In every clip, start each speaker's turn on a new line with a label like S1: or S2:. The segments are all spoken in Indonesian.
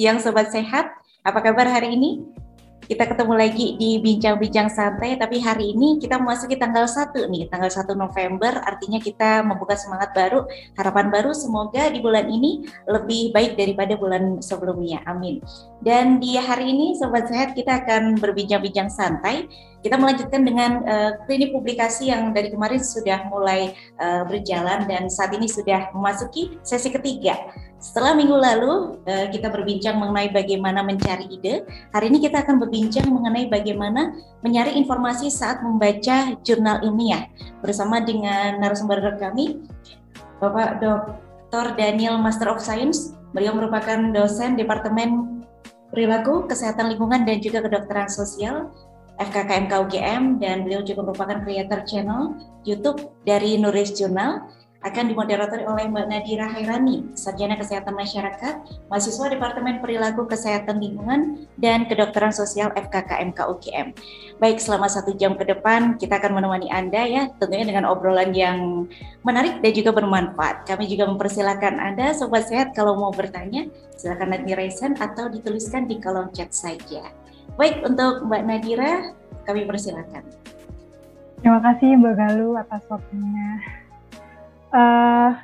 S1: siang Sobat Sehat. Apa kabar hari ini? Kita ketemu lagi di Bincang-Bincang Santai, tapi hari ini kita memasuki tanggal 1 nih, tanggal 1 November, artinya kita membuka semangat baru, harapan baru, semoga di bulan ini lebih baik daripada bulan sebelumnya, amin. Dan di hari ini, Sobat Sehat, kita akan berbincang-bincang santai, kita melanjutkan dengan uh, klinik publikasi yang dari kemarin sudah mulai uh, berjalan dan saat ini sudah memasuki sesi ketiga. Setelah minggu lalu uh, kita berbincang mengenai bagaimana mencari ide, hari ini kita akan berbincang mengenai bagaimana mencari informasi saat membaca jurnal ilmiah bersama dengan narasumber kami, Bapak Dr. Daniel Master of Science. Beliau merupakan dosen Departemen Perilaku, Kesehatan Lingkungan dan juga Kedokteran Sosial FKKMK UGM dan beliau juga merupakan creator channel YouTube dari Nuris Journal akan dimoderatori oleh Mbak Nadira Hairani, Sarjana Kesehatan Masyarakat, mahasiswa Departemen Perilaku Kesehatan Lingkungan dan Kedokteran Sosial FKKMK UGM. Baik, selama satu jam ke depan kita akan menemani Anda ya, tentunya dengan obrolan yang menarik dan juga bermanfaat. Kami juga mempersilahkan Anda, Sobat Sehat, kalau mau bertanya, silakan nanti raise atau dituliskan di kolom chat saja. Baik, untuk Mbak Nadira, kami persilakan.
S2: Terima kasih Mbak Galuh atas waktunya. Uh,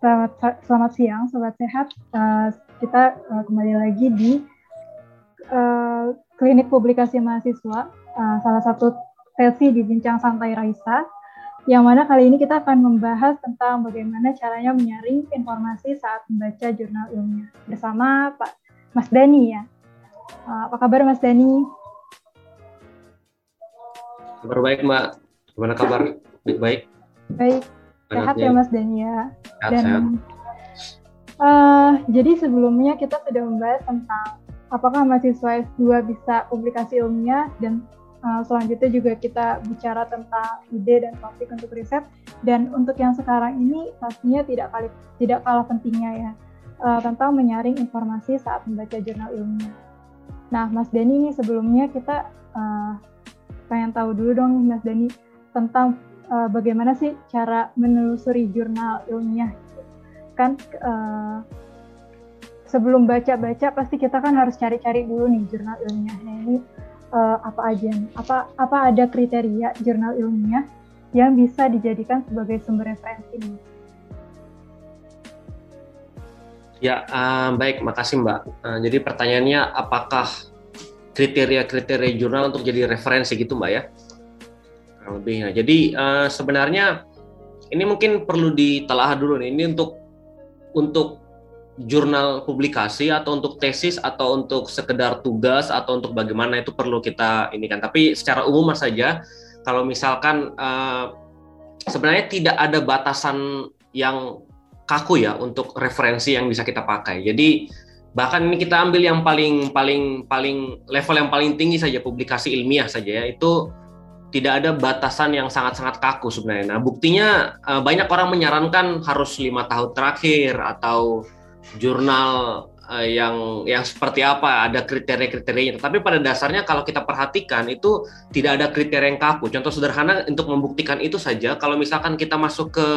S2: selamat selamat siang, sobat sehat. Uh, kita uh, kembali lagi di uh, klinik publikasi mahasiswa, uh, salah satu sesi di bincang santai Raisa, yang mana kali ini kita akan membahas tentang bagaimana caranya menyaring informasi saat membaca jurnal ilmiah bersama Pak Mas Dani ya. Uh, apa kabar Mas Dani?
S3: Kabar baik Mbak. Gimana kabar? Baik-baik.
S2: Baik. Sehat ya Mas Dania. Sehat, Dan sehat. Uh, jadi sebelumnya kita sudah membahas tentang apakah mahasiswa S2 bisa publikasi ilmiah dan uh, selanjutnya juga kita bicara tentang ide dan topik untuk riset dan untuk yang sekarang ini pastinya tidak kali tidak kalah pentingnya ya uh, tentang menyaring informasi saat membaca jurnal ilmiah. Nah, Mas Dani ini sebelumnya kita uh, pengen tahu dulu dong Mas Dani tentang uh, bagaimana sih cara menelusuri jurnal ilmiah kan uh, sebelum baca-baca pasti kita kan harus cari-cari dulu nih jurnal ilmiahnya ini uh, apa aja nih apa apa ada kriteria jurnal ilmiah yang bisa dijadikan sebagai sumber referensi nih
S3: Ya, uh, baik, makasih Mbak. Uh, jadi pertanyaannya, apakah kriteria-kriteria jurnal untuk jadi referensi gitu Mbak ya? Kurang lebih. Nah, jadi uh, sebenarnya ini mungkin perlu ditelaah dulu nih. Ini untuk untuk jurnal publikasi atau untuk tesis atau untuk sekedar tugas atau untuk bagaimana itu perlu kita ini kan. Tapi secara umum saja kalau misalkan uh, sebenarnya tidak ada batasan yang kaku ya untuk referensi yang bisa kita pakai. Jadi bahkan ini kita ambil yang paling paling paling level yang paling tinggi saja publikasi ilmiah saja ya itu tidak ada batasan yang sangat-sangat kaku sebenarnya. Nah, buktinya eh, banyak orang menyarankan harus lima tahun terakhir atau jurnal eh, yang yang seperti apa, ada kriteria-kriterianya. Tapi pada dasarnya kalau kita perhatikan itu tidak ada kriteria yang kaku. Contoh sederhana untuk membuktikan itu saja, kalau misalkan kita masuk ke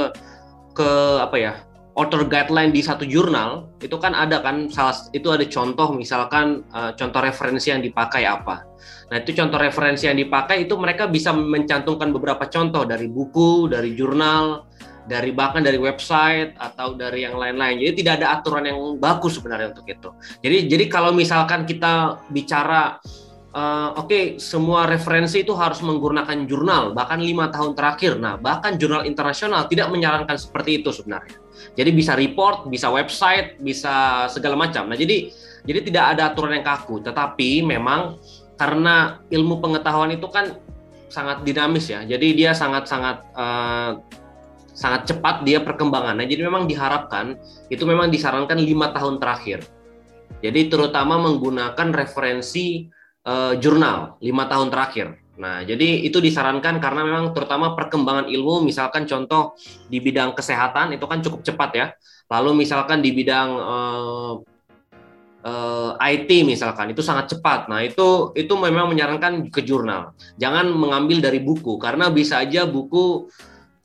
S3: ke apa ya author guideline di satu jurnal itu kan ada kan salah itu ada contoh misalkan uh, contoh referensi yang dipakai apa. Nah, itu contoh referensi yang dipakai itu mereka bisa mencantumkan beberapa contoh dari buku, dari jurnal, dari bahkan dari website atau dari yang lain-lain. Jadi tidak ada aturan yang bagus sebenarnya untuk itu. Jadi jadi kalau misalkan kita bicara uh, oke okay, semua referensi itu harus menggunakan jurnal bahkan lima tahun terakhir. Nah bahkan jurnal internasional tidak menyarankan seperti itu sebenarnya. Jadi bisa report, bisa website, bisa segala macam. Nah jadi jadi tidak ada aturan yang kaku. Tetapi memang karena ilmu pengetahuan itu kan sangat dinamis ya. Jadi dia sangat sangat uh, sangat cepat dia perkembangannya. Jadi memang diharapkan itu memang disarankan lima tahun terakhir. Jadi terutama menggunakan referensi uh, jurnal lima tahun terakhir. Nah, jadi itu disarankan karena memang terutama perkembangan ilmu, misalkan contoh di bidang kesehatan itu kan cukup cepat ya. Lalu misalkan di bidang uh, uh, IT misalkan itu sangat cepat. Nah, itu itu memang menyarankan ke jurnal. Jangan mengambil dari buku karena bisa aja buku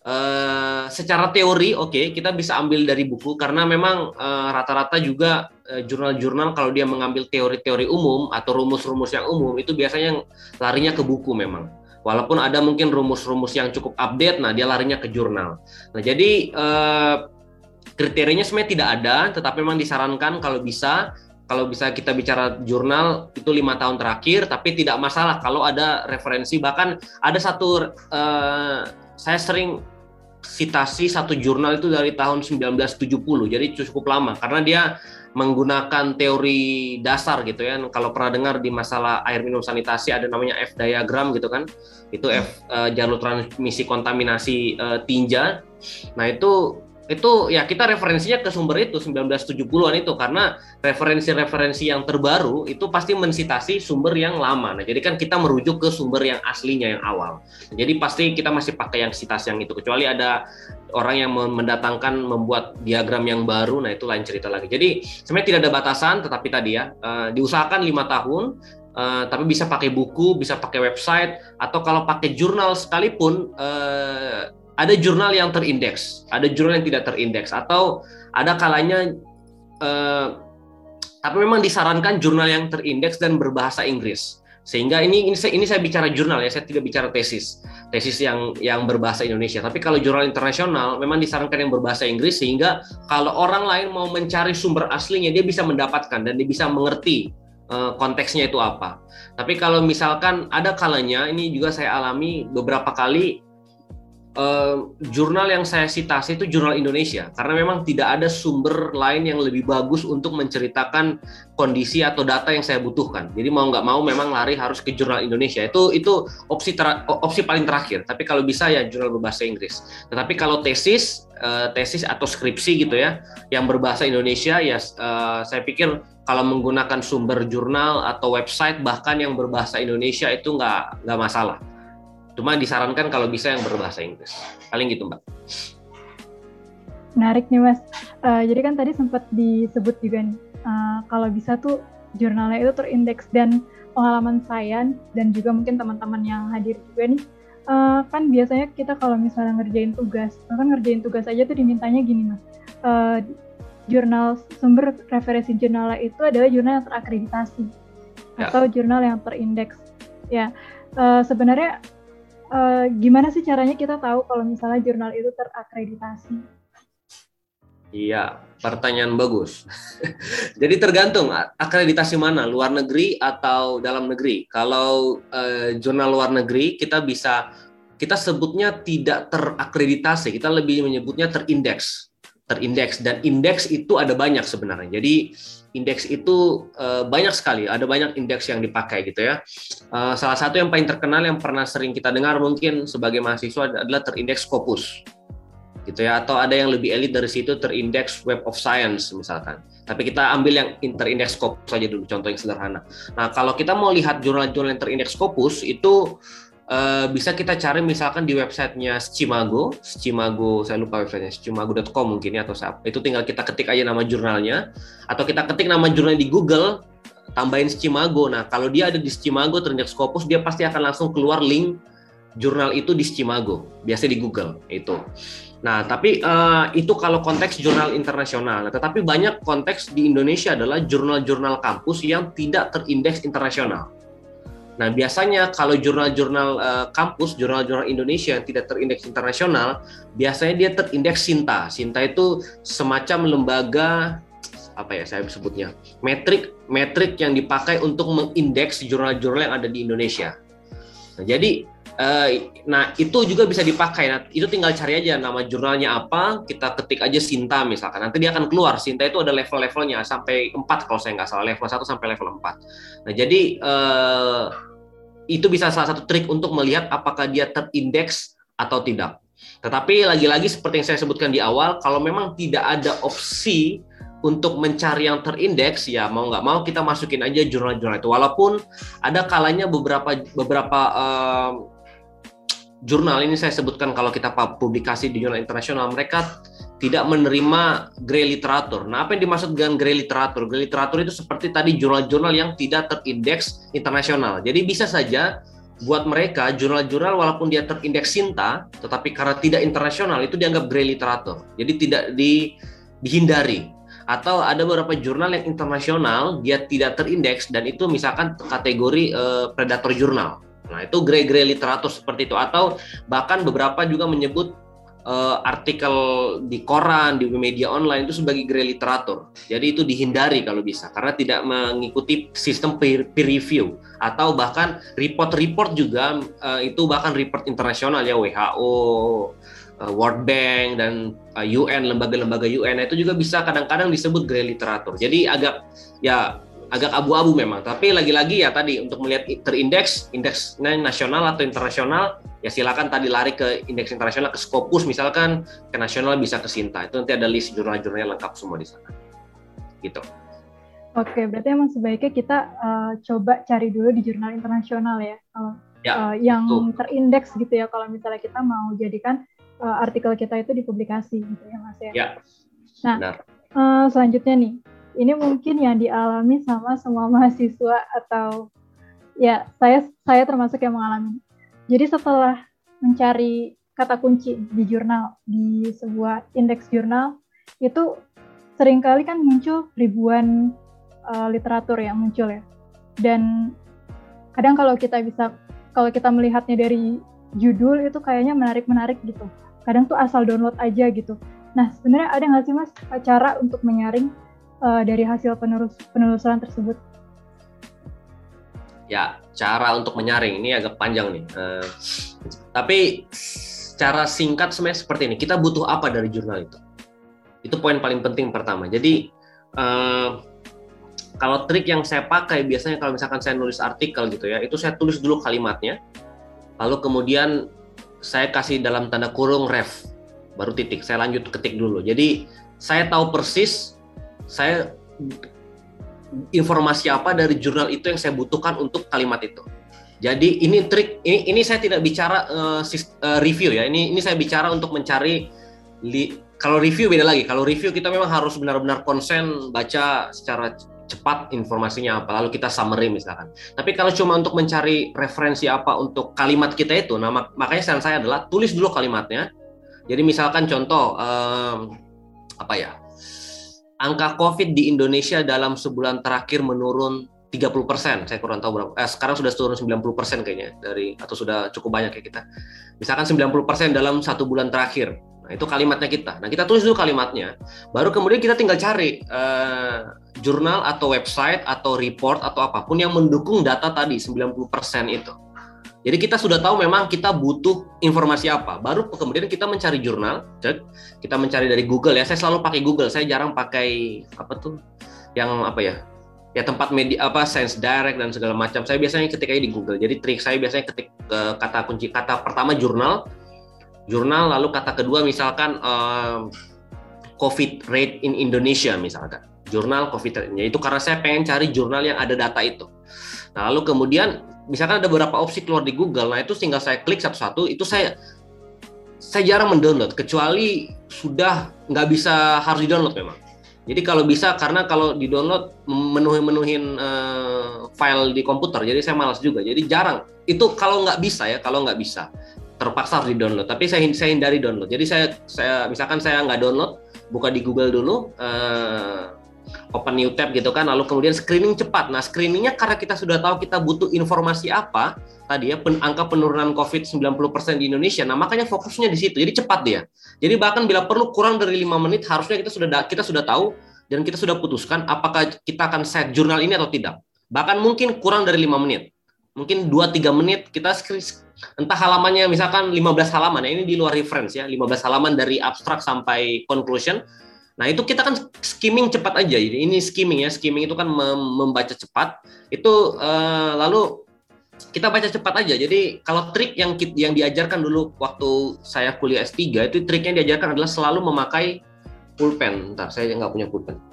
S3: uh, secara teori oke okay, kita bisa ambil dari buku karena memang rata-rata uh, juga eh, jurnal-jurnal kalau dia mengambil teori-teori umum atau rumus-rumus yang umum itu biasanya larinya ke buku memang. Walaupun ada mungkin rumus-rumus yang cukup update, nah dia larinya ke jurnal. Nah jadi eh, kriterianya sebenarnya tidak ada, tetapi memang disarankan kalau bisa kalau bisa kita bicara jurnal itu lima tahun terakhir, tapi tidak masalah kalau ada referensi. Bahkan ada satu uh, saya sering citasi satu jurnal itu dari tahun 1970, jadi cukup lama karena dia menggunakan teori dasar gitu ya. Kalau pernah dengar di masalah air minum sanitasi ada namanya F diagram gitu kan, itu F uh, jalur transmisi kontaminasi uh, tinja. Nah itu itu ya kita referensinya ke sumber itu 1970-an itu karena referensi-referensi yang terbaru itu pasti mensitasi sumber yang lama. Nah, jadi kan kita merujuk ke sumber yang aslinya yang awal. Jadi pasti kita masih pakai yang sitas yang itu kecuali ada orang yang mendatangkan membuat diagram yang baru nah itu lain cerita lagi. Jadi sebenarnya tidak ada batasan tetapi tadi ya uh, diusahakan lima tahun Uh, tapi bisa pakai buku, bisa pakai website, atau kalau pakai jurnal sekalipun, uh, ada jurnal yang terindeks, ada jurnal yang tidak terindeks, atau ada kalanya eh, tapi memang disarankan jurnal yang terindeks dan berbahasa Inggris. Sehingga ini ini saya, ini saya bicara jurnal ya, saya tidak bicara tesis. Tesis yang yang berbahasa Indonesia. Tapi kalau jurnal internasional memang disarankan yang berbahasa Inggris sehingga kalau orang lain mau mencari sumber aslinya dia bisa mendapatkan dan dia bisa mengerti uh, konteksnya itu apa. Tapi kalau misalkan ada kalanya ini juga saya alami beberapa kali uh, jurnal yang saya citasi itu jurnal Indonesia karena memang tidak ada sumber lain yang lebih bagus untuk menceritakan kondisi atau data yang saya butuhkan. Jadi mau nggak mau memang lari harus ke jurnal Indonesia. Itu itu opsi ter, opsi paling terakhir. Tapi kalau bisa ya jurnal berbahasa Inggris. Tetapi kalau tesis uh, tesis atau skripsi gitu ya yang berbahasa Indonesia ya uh, saya pikir kalau menggunakan sumber jurnal atau website bahkan yang berbahasa Indonesia itu nggak nggak masalah Cuma disarankan kalau bisa yang berbahasa Inggris. Paling gitu, Mbak.
S2: Menarik nih, Mas. Uh, jadi kan tadi sempat disebut juga nih, uh, kalau bisa tuh jurnalnya itu terindeks dan pengalaman saya dan juga mungkin teman-teman yang hadir juga nih, uh, kan biasanya kita kalau misalnya ngerjain tugas, kan ngerjain tugas aja tuh dimintanya gini, Mas. Uh, jurnal sumber referensi jurnalnya itu adalah jurnal yang terakreditasi ya. atau jurnal yang terindeks. Ya, uh, sebenarnya uh, gimana sih caranya kita tahu kalau misalnya jurnal itu terakreditasi?
S3: Iya, pertanyaan bagus. Jadi tergantung akreditasi mana, luar negeri atau dalam negeri. Kalau uh, jurnal luar negeri kita bisa kita sebutnya tidak terakreditasi, kita lebih menyebutnya terindeks terindeks dan indeks itu ada banyak sebenarnya. Jadi indeks itu uh, banyak sekali, ada banyak indeks yang dipakai gitu ya. Uh, salah satu yang paling terkenal yang pernah sering kita dengar mungkin sebagai mahasiswa adalah terindeks Scopus. Gitu ya, atau ada yang lebih elit dari situ terindeks Web of Science misalkan. Tapi kita ambil yang interindeks Scopus saja dulu, contoh yang sederhana. Nah, kalau kita mau lihat jurnal-jurnal yang terindeks Scopus itu uh, bisa kita cari misalkan di websitenya Scimago, Scimago saya lupa websitenya scimago.com mungkin ya atau apa. Itu tinggal kita ketik aja nama jurnalnya atau kita ketik nama jurnal di Google tambahin Scimago. Nah, kalau dia ada di Scimago ternyata Scopus dia pasti akan langsung keluar link jurnal itu di Scimago, biasa di Google itu. Nah, tapi uh, itu kalau konteks jurnal internasional. Nah, tetapi banyak konteks di Indonesia adalah jurnal-jurnal kampus yang tidak terindeks internasional. Nah, biasanya kalau jurnal-jurnal uh, kampus, jurnal-jurnal Indonesia yang tidak terindeks internasional, biasanya dia terindeks Sinta. Sinta itu semacam lembaga apa ya saya sebutnya metrik metrik yang dipakai untuk mengindeks jurnal-jurnal yang ada di Indonesia. Nah, jadi uh, nah itu juga bisa dipakai. Nah, itu tinggal cari aja nama jurnalnya apa, kita ketik aja Sinta misalkan. Nanti dia akan keluar. Sinta itu ada level-levelnya sampai 4 kalau saya nggak salah, level 1 sampai level 4. Nah, jadi uh, itu bisa salah satu trik untuk melihat apakah dia terindeks atau tidak. Tetapi lagi-lagi seperti yang saya sebutkan di awal, kalau memang tidak ada opsi untuk mencari yang terindeks, ya mau nggak mau kita masukin aja jurnal-jurnal itu. Walaupun ada kalanya beberapa beberapa uh, jurnal ini saya sebutkan kalau kita publikasi di jurnal internasional, mereka tidak menerima grey literatur. Nah, apa yang dimaksud dengan grey literatur? Grey literatur itu seperti tadi jurnal-jurnal yang tidak terindeks internasional. Jadi bisa saja buat mereka jurnal-jurnal walaupun dia terindeks Sinta, tetapi karena tidak internasional itu dianggap grey literatur. Jadi tidak di, dihindari. atau ada beberapa jurnal yang internasional dia tidak terindeks dan itu misalkan kategori uh, predator jurnal. Nah, itu grey-grey literatur seperti itu atau bahkan beberapa juga menyebut uh, artikel di koran, di media online itu sebagai grey literatur. Jadi itu dihindari kalau bisa karena tidak mengikuti sistem peer, peer review atau bahkan report-report juga uh, itu bahkan report internasional ya WHO, uh, World Bank dan uh, UN lembaga-lembaga UN itu juga bisa kadang-kadang disebut grey literatur. Jadi agak ya agak abu-abu memang. Tapi lagi-lagi ya tadi untuk melihat terindeks, indeks nasional atau internasional, ya silakan tadi lari ke indeks internasional ke Scopus misalkan, ke nasional bisa ke Sinta. Itu nanti ada list jurnal-jurnal lengkap semua di sana. Gitu.
S2: Oke, berarti emang sebaiknya kita uh, coba cari dulu di jurnal internasional ya, uh, ya uh, yang betul. terindeks gitu ya. Kalau misalnya kita mau jadikan uh, artikel kita itu dipublikasi gitu ya, Mas ya.
S3: Ya.
S2: Nah, Uh, selanjutnya nih, ini mungkin yang dialami sama semua mahasiswa atau ya saya saya termasuk yang mengalami. Jadi setelah mencari kata kunci di jurnal di sebuah indeks jurnal itu sering kali kan muncul ribuan uh, literatur yang muncul ya. Dan kadang kalau kita bisa kalau kita melihatnya dari judul itu kayaknya menarik-menarik gitu. Kadang tuh asal download aja gitu. Nah, sebenarnya ada nggak sih mas cara untuk menyaring uh, dari hasil penerus penelusuran tersebut?
S3: Ya, cara untuk menyaring ini agak panjang nih. Uh, tapi cara singkat sebenarnya seperti ini. Kita butuh apa dari jurnal itu? Itu poin paling penting pertama. Jadi uh, kalau trik yang saya pakai biasanya kalau misalkan saya nulis artikel gitu ya, itu saya tulis dulu kalimatnya, lalu kemudian saya kasih dalam tanda kurung ref, baru titik. Saya lanjut ketik dulu. Jadi saya tahu persis saya informasi apa dari jurnal itu yang saya butuhkan untuk kalimat itu. Jadi ini trik ini ini saya tidak bicara uh, review ya. Ini ini saya bicara untuk mencari li, kalau review beda lagi. Kalau review kita memang harus benar-benar konsen baca secara cepat informasinya apa lalu kita summary misalkan. Tapi kalau cuma untuk mencari referensi apa untuk kalimat kita itu, nah makanya saran saya adalah tulis dulu kalimatnya. Jadi misalkan contoh um, apa ya? Angka COVID di Indonesia dalam sebulan terakhir menurun 30 persen, saya kurang tahu berapa. Eh, sekarang sudah turun 90 persen kayaknya dari atau sudah cukup banyak ya kita. Misalkan 90 persen dalam satu bulan terakhir. Nah itu kalimatnya kita. Nah kita tulis dulu kalimatnya. Baru kemudian kita tinggal cari uh, jurnal atau website atau report atau apa pun yang mendukung data tadi 90 persen itu. Jadi kita sudah tahu memang kita butuh informasi apa. Baru kemudian kita mencari jurnal, cek. Kita mencari dari Google ya. Saya selalu pakai Google. Saya jarang pakai apa tuh yang apa ya? Ya tempat media apa Science Direct dan segala macam. Saya biasanya ketik aja di Google. Jadi trik saya biasanya ketik uh, kata kunci kata pertama jurnal, jurnal lalu kata kedua misalkan uh, COVID rate in Indonesia misalkan. Jurnal COVID rate-nya. Itu karena saya pengen cari jurnal yang ada data itu. Nah, lalu kemudian misalkan ada beberapa opsi keluar di Google, nah itu tinggal saya klik satu-satu, itu saya saya jarang mendownload kecuali sudah nggak bisa harus di-download memang. Jadi kalau bisa karena kalau di-download menuhin menuhin uh, file di komputer, jadi saya malas juga. Jadi jarang. Itu kalau nggak bisa ya, kalau nggak bisa terpaksa harus di-download. Tapi saya saya hindari download. Jadi saya saya misalkan saya nggak download, buka di Google dulu. Uh, open new tab gitu kan lalu kemudian screening cepat. Nah screeningnya karena kita sudah tahu kita butuh informasi apa tadi ya pen, angka penurunan covid 90% di Indonesia. Nah makanya fokusnya di situ. Jadi cepat dia. Jadi bahkan bila perlu kurang dari lima menit harusnya kita sudah kita sudah tahu dan kita sudah putuskan apakah kita akan set jurnal ini atau tidak. Bahkan mungkin kurang dari lima menit. Mungkin 2-3 menit kita entah halamannya misalkan 15 halaman. Ya ini di luar reference ya. 15 halaman dari abstrak sampai conclusion Nah itu kita kan skimming cepat aja. Ini skimming ya, skimming itu kan membaca cepat. Itu uh, lalu kita baca cepat aja. Jadi kalau trik yang yang diajarkan dulu waktu saya kuliah S3 itu triknya diajarkan adalah selalu memakai pulpen. Ntar saya nggak punya pulpen.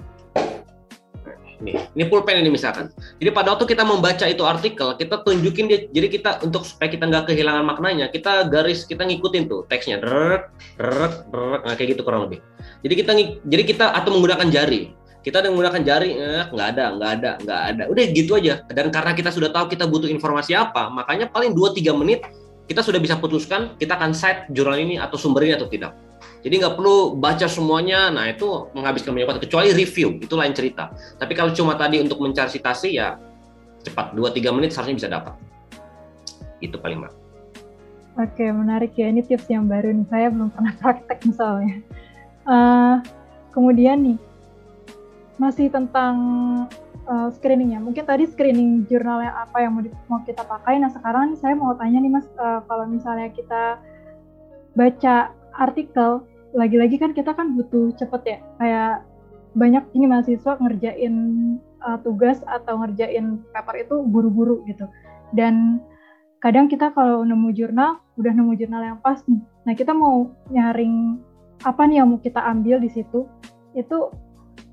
S3: Nih, ini pulpen ini misalkan. Jadi pada waktu kita membaca itu artikel, kita tunjukin dia. Jadi kita untuk supaya kita nggak kehilangan maknanya, kita garis, kita ngikutin tuh teksnya, rek, rek, rek, nah, kayak gitu kurang lebih. Jadi kita jadi kita atau menggunakan jari. Kita ada menggunakan jari, eh, nggak ada, nggak ada, nggak ada. Udah gitu aja. Dan karena kita sudah tahu kita butuh informasi apa, makanya paling 2-3 menit kita sudah bisa putuskan kita akan cite jurnal ini atau sumber ini atau tidak. Jadi nggak perlu baca semuanya, nah itu menghabiskan banyak waktu, kecuali review, itu lain cerita. Tapi kalau cuma tadi untuk mencari citasi ya cepat, 2-3 menit seharusnya bisa dapat. Itu paling mah.
S2: Oke, menarik ya. Ini tips yang baru nih. Saya belum pernah praktek misalnya. Uh, kemudian nih, masih tentang uh, screeningnya. Mungkin tadi screening jurnal yang apa yang mau, mau kita pakai. Nah sekarang saya mau tanya nih mas, uh, kalau misalnya kita baca artikel, lagi-lagi kan kita kan butuh cepet ya. Kayak banyak ini mahasiswa ngerjain uh, tugas atau ngerjain paper itu buru-buru gitu. Dan kadang kita kalau nemu jurnal udah nemu jurnal yang pas nih. Nah kita mau nyaring apa nih yang mau kita ambil di situ? Itu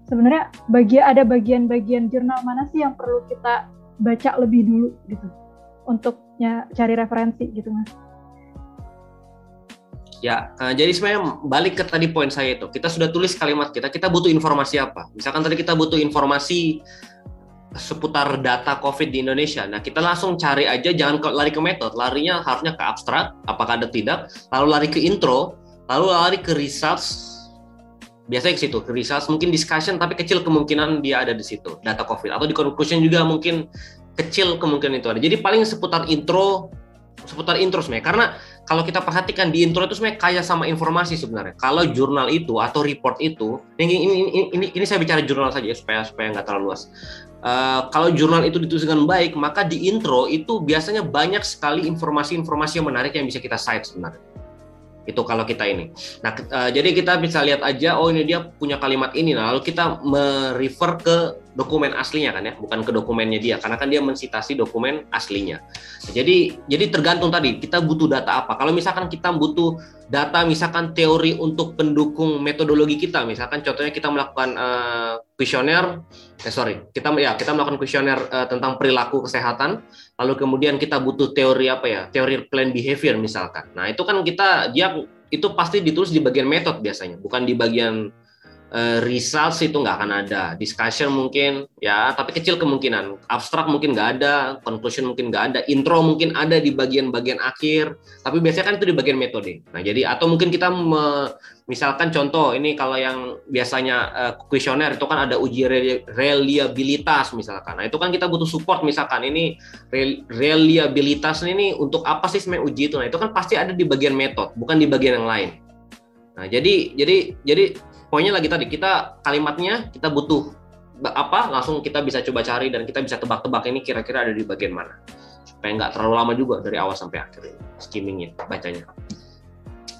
S2: sebenarnya bagi ada bagian-bagian jurnal mana sih yang perlu kita baca lebih dulu gitu? Untuk ya, cari referensi gitu mas
S3: Ya, uh, jadi sebenarnya balik ke tadi poin saya itu. Kita sudah tulis kalimat kita, kita butuh informasi apa? Misalkan tadi kita butuh informasi seputar data COVID di Indonesia. Nah, kita langsung cari aja, jangan lari ke metode, larinya harusnya ke abstrak, apakah ada tidak, lalu lari ke intro, lalu lari ke results, biasanya ke situ, ke results, mungkin discussion, tapi kecil kemungkinan dia ada di situ, data COVID. Atau di conclusion juga mungkin kecil kemungkinan itu ada. Jadi paling seputar intro, seputar intro sebenarnya. Karena kalau kita perhatikan di intro itu sebenarnya kaya sama informasi sebenarnya. Kalau jurnal itu atau report itu, ini ini ini, ini, ini saya bicara jurnal saja ya, supaya supaya nggak terlalu luas. Uh, kalau jurnal itu ditulis dengan baik, maka di intro itu biasanya banyak sekali informasi-informasi yang menarik yang bisa kita cite sebenarnya itu kalau kita ini. Nah, uh, jadi kita bisa lihat aja, oh ini dia punya kalimat ini. Nah, lalu kita merefer ke dokumen aslinya kan ya, bukan ke dokumennya dia, karena kan dia mensitasi dokumen aslinya. Jadi, jadi tergantung tadi kita butuh data apa. Kalau misalkan kita butuh data, misalkan teori untuk pendukung metodologi kita, misalkan contohnya kita melakukan kuesioner, uh, eh sorry, kita ya kita melakukan kuesioner uh, tentang perilaku kesehatan, lalu kemudian kita butuh teori apa ya, teori plan behavior misalkan. Nah itu kan kita dia itu pasti ditulis di bagian metode biasanya, bukan di bagian uh, results itu nggak akan ada. Discussion mungkin ya, tapi kecil kemungkinan. Abstrak mungkin nggak ada, conclusion mungkin nggak ada, intro mungkin ada di bagian-bagian akhir, tapi biasanya kan itu di bagian metode. Nah jadi atau mungkin kita me, misalkan contoh ini kalau yang biasanya kuesioner uh, itu kan ada uji reliabilitas misalkan. Nah itu kan kita butuh support misalkan ini reliabilitas ini untuk apa sih sebenarnya uji itu? Nah itu kan pasti ada di bagian metode, bukan di bagian yang lain. Nah jadi jadi jadi poinnya lagi tadi kita kalimatnya kita butuh apa langsung kita bisa coba cari dan kita bisa tebak-tebak ini kira-kira ada di bagian mana supaya nggak terlalu lama juga dari awal sampai akhir skimmingnya bacanya.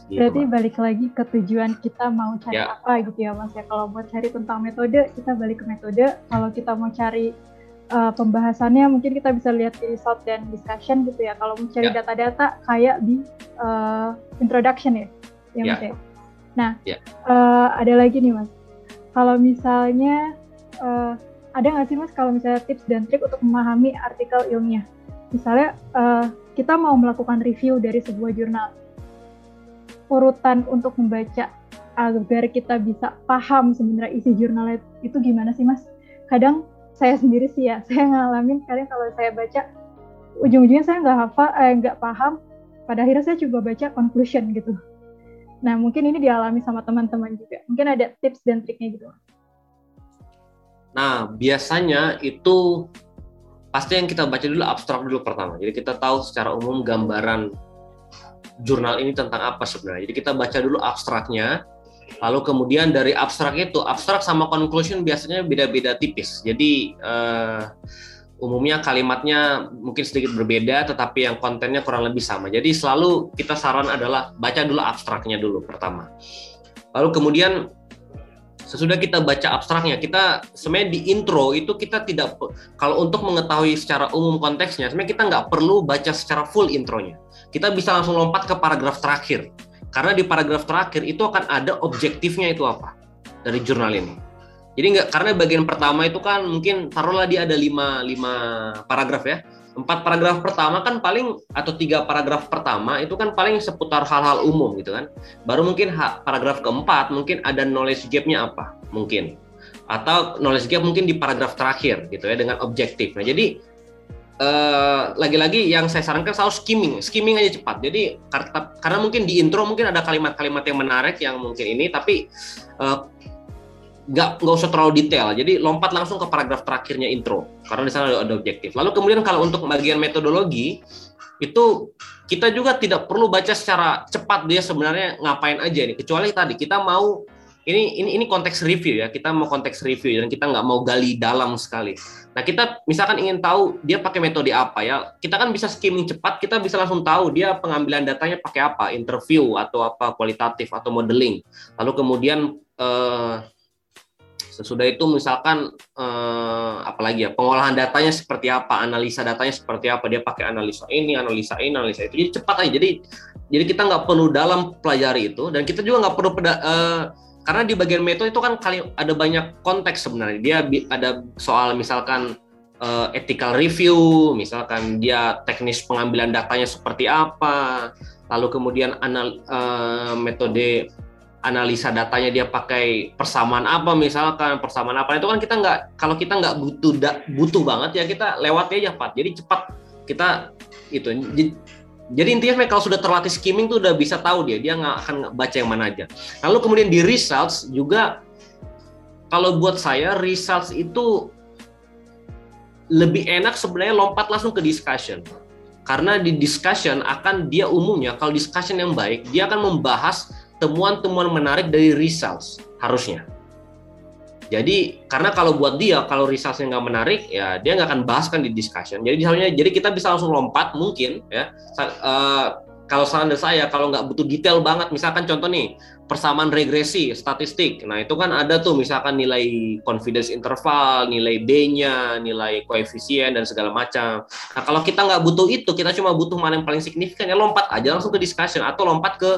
S2: Gitu, Berarti balik lagi ke tujuan kita mau cari ya. apa gitu ya mas ya. Kalau mau cari tentang metode kita balik ke metode. Kalau kita mau cari uh, pembahasannya mungkin kita bisa lihat di result dan discussion gitu ya. Kalau mau cari ya. data-data ya. kayak di uh, introduction ya, yang ya. ya. Nah, ya. uh, ada lagi nih mas. Kalau misalnya uh, ada nggak sih mas kalau misalnya tips dan trik untuk memahami artikel ilmiah? Misalnya uh, kita mau melakukan review dari sebuah jurnal urutan untuk membaca agar kita bisa paham sebenarnya isi jurnal itu gimana sih mas? Kadang saya sendiri sih ya, saya ngalamin kadang kalau saya baca ujung-ujungnya saya nggak hafal, eh, nggak paham. Pada akhirnya saya coba baca conclusion gitu. Nah mungkin ini dialami sama teman-teman juga. Mungkin ada tips dan triknya gitu.
S3: Nah biasanya itu pasti yang kita baca dulu abstrak dulu pertama. Jadi kita tahu secara umum gambaran jurnal ini tentang apa sebenarnya. Jadi kita baca dulu abstraknya, lalu kemudian dari abstrak itu, abstrak sama conclusion biasanya beda-beda tipis. Jadi uh, umumnya kalimatnya mungkin sedikit berbeda, tetapi yang kontennya kurang lebih sama. Jadi selalu kita saran adalah baca dulu abstraknya dulu pertama. Lalu kemudian sesudah kita baca abstraknya, kita sebenarnya di intro itu kita tidak kalau untuk mengetahui secara umum konteksnya, sebenarnya kita nggak perlu baca secara full intronya kita bisa langsung lompat ke paragraf terakhir. Karena di paragraf terakhir itu akan ada objektifnya itu apa dari jurnal ini. Jadi nggak karena bagian pertama itu kan mungkin taruhlah dia ada lima, lima paragraf ya. Empat paragraf pertama kan paling atau tiga paragraf pertama itu kan paling seputar hal-hal umum gitu kan. Baru mungkin paragraf keempat mungkin ada knowledge gap-nya apa mungkin atau knowledge gap mungkin di paragraf terakhir gitu ya dengan objektif. Nah jadi uh, lagi-lagi yang saya sarankan selalu skimming, skimming aja cepat. Jadi karena mungkin di intro mungkin ada kalimat-kalimat yang menarik yang mungkin ini, tapi uh, nggak nggak usah terlalu detail. Jadi lompat langsung ke paragraf terakhirnya intro karena di sana ada, ada objektif. Lalu kemudian kalau untuk bagian metodologi itu kita juga tidak perlu baca secara cepat dia sebenarnya ngapain aja nih. Kecuali tadi kita mau ini ini ini konteks review ya kita mau konteks review dan kita nggak mau gali dalam sekali. Nah kita misalkan ingin tahu dia pakai metode apa ya kita kan bisa skimming cepat kita bisa langsung tahu dia pengambilan datanya pakai apa interview atau apa kualitatif atau modeling lalu kemudian eh, Sesudah itu misalkan eh, apalagi ya pengolahan datanya seperti apa, analisa datanya seperti apa, dia pakai analisa ini, analisa ini, analisa itu. Jadi cepat aja. Jadi jadi kita nggak perlu dalam pelajari itu dan kita juga nggak perlu peda, eh, karena di bagian metode itu kan kali ada banyak konteks sebenarnya. Dia ada soal misalkan uh, ethical review, misalkan dia teknis pengambilan datanya seperti apa, lalu kemudian anal, uh, metode analisa datanya dia pakai persamaan apa misalkan persamaan apa. Itu kan kita nggak kalau kita nggak butuh da, butuh banget ya kita lewat aja cepat jadi cepat kita itu jadi intinya kalau sudah terlatih skimming tuh udah bisa tahu dia dia nggak akan baca yang mana aja. Lalu kemudian di results juga kalau buat saya results itu lebih enak sebenarnya lompat langsung ke discussion. Karena di discussion akan dia umumnya kalau discussion yang baik dia akan membahas temuan-temuan menarik dari results harusnya. Jadi karena kalau buat dia kalau resultsnya nggak menarik ya dia nggak akan bahaskan di discussion. Jadi misalnya jadi kita bisa langsung lompat mungkin ya. Uh, kalau saran saya kalau nggak butuh detail banget misalkan contoh nih persamaan regresi statistik. Nah itu kan ada tuh misalkan nilai confidence interval nilai b-nya nilai koefisien dan segala macam. Nah kalau kita nggak butuh itu kita cuma butuh mana yang paling signifikan ya lompat aja langsung ke discussion atau lompat ke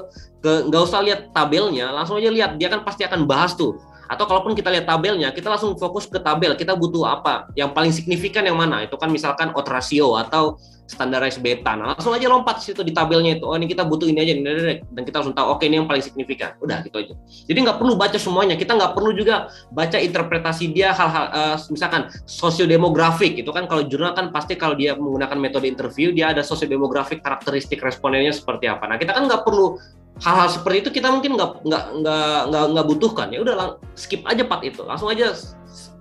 S3: ke nggak usah lihat tabelnya langsung aja lihat dia kan pasti akan bahas tuh. Atau kalaupun kita lihat tabelnya kita langsung fokus ke tabel kita butuh apa yang paling signifikan yang mana. Itu kan misalkan odds ratio atau standarized beta. Nah, langsung aja lompat situ di tabelnya itu. Oh, ini kita butuh ini aja ini, dan kita langsung tahu oke okay, ini yang paling signifikan. Udah gitu aja. Jadi nggak perlu baca semuanya. Kita nggak perlu juga baca interpretasi dia hal-hal uh, misalkan sosiodemografik itu kan kalau jurnal kan pasti kalau dia menggunakan metode interview dia ada sosiodemografik karakteristik respondennya seperti apa. Nah, kita kan nggak perlu hal-hal seperti itu kita mungkin nggak nggak nggak nggak nggak butuhkan. Ya udah skip aja part itu. Langsung aja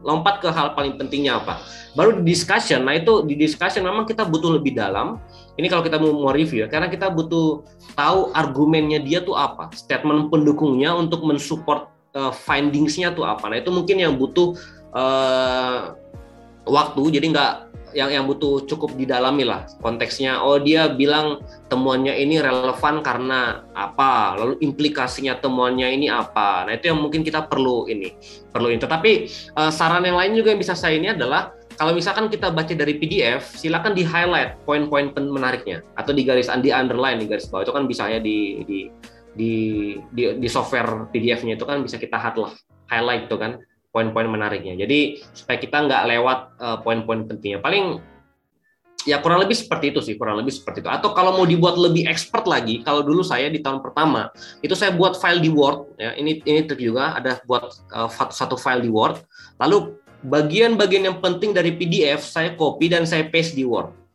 S3: lompat ke hal paling pentingnya apa? Baru di discussion. Nah itu di discussion memang kita butuh lebih dalam. Ini kalau kita mau, review ya karena kita butuh tahu argumennya dia tuh apa statement pendukungnya untuk mensupport uh, findingsnya tuh apa. Nah itu mungkin yang butuh uh, waktu. Jadi nggak yang yang butuh cukup didalami lah. Konteksnya oh dia bilang temuannya ini relevan karena apa? Lalu implikasinya temuannya ini apa? Nah itu yang mungkin kita perlu ini perlu ini. Tetapi uh, saran yang lain juga yang bisa saya ini adalah kalau misalkan kita baca dari PDF, silakan di highlight poin-poin menariknya. Atau di garis di underline di garis bawah. Itu kan bisa ya di di di di, di software PDF-nya itu kan bisa kita highlight itu kan poin-poin menariknya. Jadi supaya kita nggak lewat uh, poin-poin pentingnya. Paling ya kurang lebih seperti itu sih, kurang lebih seperti itu. Atau kalau mau dibuat lebih expert lagi, kalau dulu saya di tahun pertama itu saya buat file di Word ya. Ini ini trik juga ada buat uh, satu file di Word. Lalu bagian-bagian yang penting dari PDF saya copy dan saya paste di Word.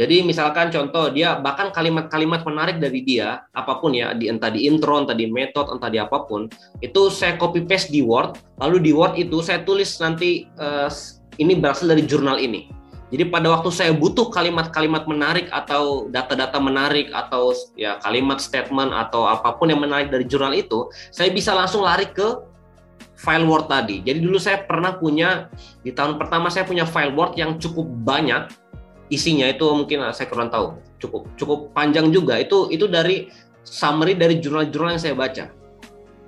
S3: Jadi misalkan contoh dia bahkan kalimat-kalimat menarik dari dia apa pun ya di entah di intro, entah di metode, entah di apa pun itu saya copy paste di Word. Lalu di Word itu saya tulis nanti uh, ini berasal dari jurnal ini. Jadi pada waktu saya butuh kalimat-kalimat menarik atau data-data menarik atau ya kalimat statement atau apa pun yang menarik dari jurnal itu, saya bisa langsung lari ke file Word tadi. Jadi dulu saya pernah punya di tahun pertama saya punya file Word yang cukup banyak isinya itu mungkin saya kurang tahu. Cukup cukup panjang juga. Itu itu dari summary dari jurnal-jurnal yang saya baca.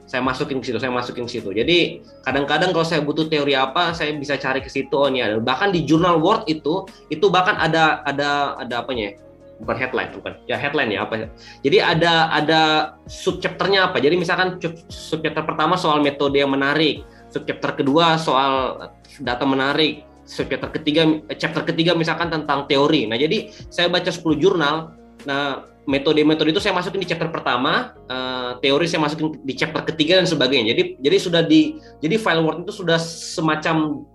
S3: Saya masukin ke situ saya masukin ke situ. Jadi kadang-kadang kalau saya butuh teori apa saya bisa cari ke situ. Oh ini ada. Bahkan di jurnal Word itu itu bahkan ada ada ada apanya ya? bukan headline bukan. Ya headline ya apa jadi ada ada subchapternya apa? Jadi misalkan subchapter pertama soal metode yang menarik. Subchapter kedua soal data menarik subchapter ketiga chapter ketiga misalkan tentang teori nah jadi saya baca 10 jurnal nah metode-metode itu saya masukin di chapter pertama uh, teori saya masukin di chapter ketiga dan sebagainya jadi jadi sudah di jadi file word itu sudah semacam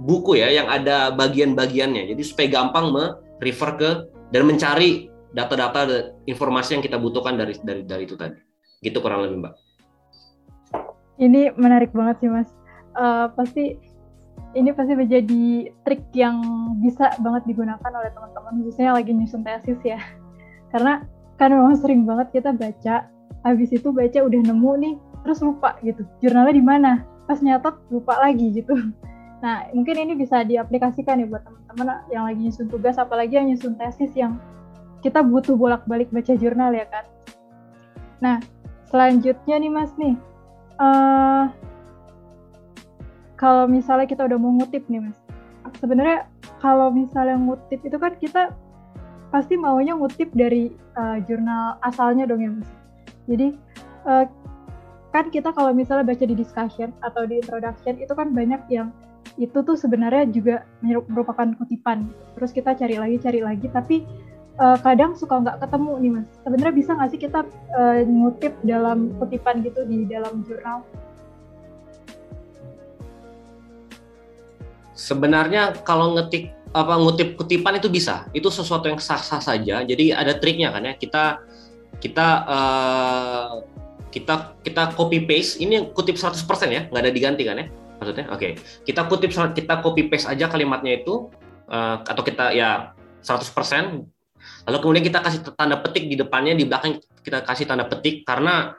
S3: buku ya yang ada bagian-bagiannya. Jadi supaya gampang me-refer ke dan mencari data-data informasi yang kita butuhkan dari dari dari itu tadi. Gitu kurang lebih, Mbak.
S2: Ini menarik banget sih, Mas. Uh, pasti ini pasti menjadi trik yang bisa banget digunakan oleh teman-teman khususnya lagi nyusun tesis ya. Karena kan memang sering banget kita baca, habis itu baca udah nemu nih, terus lupa gitu. Jurnalnya di mana? Pas nyatet lupa lagi gitu. Nah, mungkin ini bisa diaplikasikan ya buat teman-teman yang lagi nyusun tugas, apalagi yang nyusun tesis yang kita butuh bolak-balik baca jurnal ya kan. Nah, selanjutnya nih Mas nih, uh, kalau misalnya kita udah mau ngutip nih Mas, sebenarnya kalau misalnya ngutip itu kan kita pasti maunya ngutip dari uh, jurnal asalnya dong ya Mas. Jadi uh, kan kita kalau misalnya baca di discussion atau di introduction itu kan banyak yang itu tuh sebenarnya juga merupakan kutipan. Terus kita cari lagi, cari lagi, tapi uh, kadang suka nggak ketemu nih mas. Sebenarnya bisa nggak sih kita uh, ngutip dalam kutipan gitu di dalam jurnal?
S3: Sebenarnya kalau ngetik apa ngutip kutipan itu bisa, itu sesuatu yang sah-sah saja. Jadi ada triknya kan ya. Kita kita uh, kita kita copy paste ini kutip 100% ya, nggak ada diganti kan ya maksudnya oke okay. kita kutip kita copy paste aja kalimatnya itu uh, atau kita ya 100% lalu kemudian kita kasih tanda petik di depannya di belakang kita kasih tanda petik karena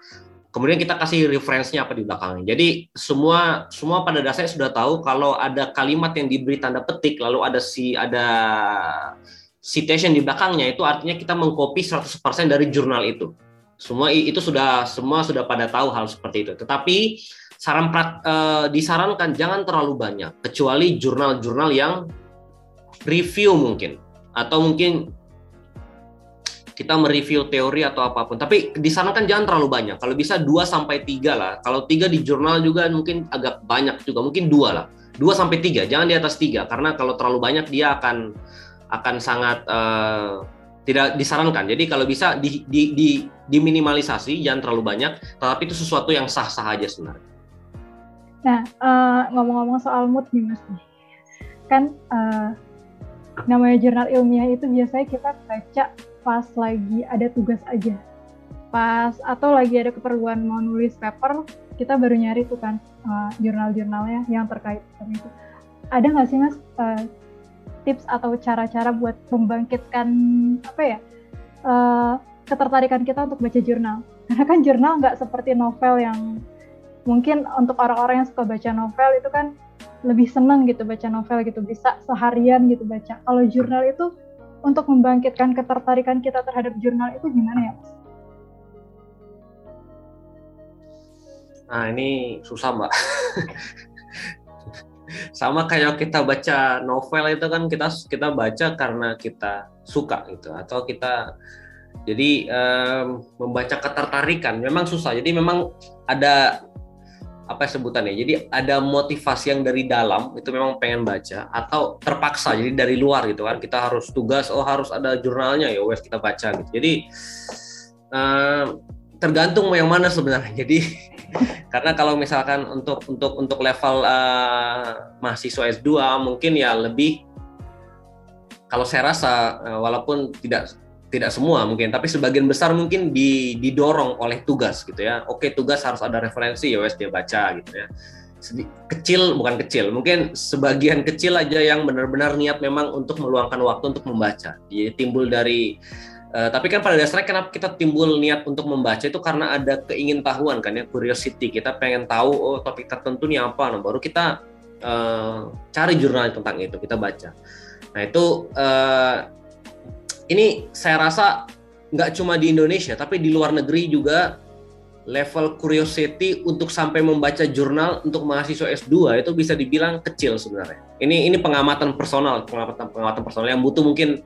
S3: kemudian kita kasih referensinya apa di belakangnya. Jadi semua semua pada dasarnya sudah tahu kalau ada kalimat yang diberi tanda petik lalu ada si ada citation di belakangnya itu artinya kita mengcopy 100% dari jurnal itu. Semua itu sudah semua sudah pada tahu hal seperti itu. Tetapi saran uh, disarankan jangan terlalu banyak kecuali jurnal-jurnal yang review mungkin atau mungkin kita mereview teori atau apa pun. Tapi disarankan jangan terlalu banyak. Kalau bisa 2 sampai 3 lah. Kalau 3 di jurnal juga mungkin agak banyak juga. Mungkin dua lah. 2 sampai 3 jangan di atas 3 karena kalau terlalu banyak dia akan akan sangat uh, tidak disarankan. Jadi kalau bisa di, di, di, diminimalisasi, jangan terlalu banyak, tetapi itu sesuatu yang sah-sah aja sebenarnya.
S2: Nah, uh, ngomong-ngomong soal mood nih Mas, kan uh, namanya jurnal ilmiah itu biasanya kita baca pas lagi ada tugas aja. Pas atau lagi ada keperluan mau nulis paper, kita baru nyari tuh kan uh, jurnal-jurnalnya yang terkait sama itu. Ada nggak sih Mas uh, tips atau cara-cara buat membangkitkan apa ya uh, ketertarikan kita untuk baca jurnal? Karena kan jurnal nggak seperti novel yang mungkin untuk orang-orang yang suka baca novel itu kan lebih seneng gitu baca novel gitu bisa seharian gitu baca kalau jurnal itu untuk membangkitkan ketertarikan kita terhadap jurnal itu gimana ya mas?
S3: Nah ini susah mbak. Sama kayak kita baca novel itu kan kita kita baca karena kita suka gitu atau kita jadi um, membaca ketertarikan memang susah. Jadi memang ada apa sebutannya? Jadi ada motivasi yang dari dalam itu memang pengen baca atau terpaksa jadi dari luar gitu kan. Kita harus tugas oh harus ada jurnalnya ya wes kita baca gitu. Jadi uh, tergantung yang mana sebenarnya. Jadi karena kalau misalkan untuk untuk untuk level uh, mahasiswa S2 mungkin ya lebih kalau saya rasa uh, walaupun tidak tidak semua mungkin, tapi sebagian besar mungkin didorong oleh tugas gitu ya. Oke, tugas harus ada referensi ya wes dia baca gitu ya. Kecil bukan kecil, mungkin sebagian kecil aja yang benar-benar niat memang untuk meluangkan waktu untuk membaca. Jadi timbul dari uh, tapi kan pada dasarnya kenapa kita timbul niat untuk membaca itu karena ada keingintahuan kan ya, curiosity. Kita pengen tahu oh topik tertentu nih apa, nah baru kita uh, cari jurnal tentang itu, kita baca. Nah, itu uh, ini saya rasa nggak cuma di Indonesia, tapi di luar negeri juga level curiosity untuk sampai membaca jurnal untuk mahasiswa S2 itu bisa dibilang kecil sebenarnya. Ini ini pengamatan personal, pengamatan pengamatan personal yang butuh mungkin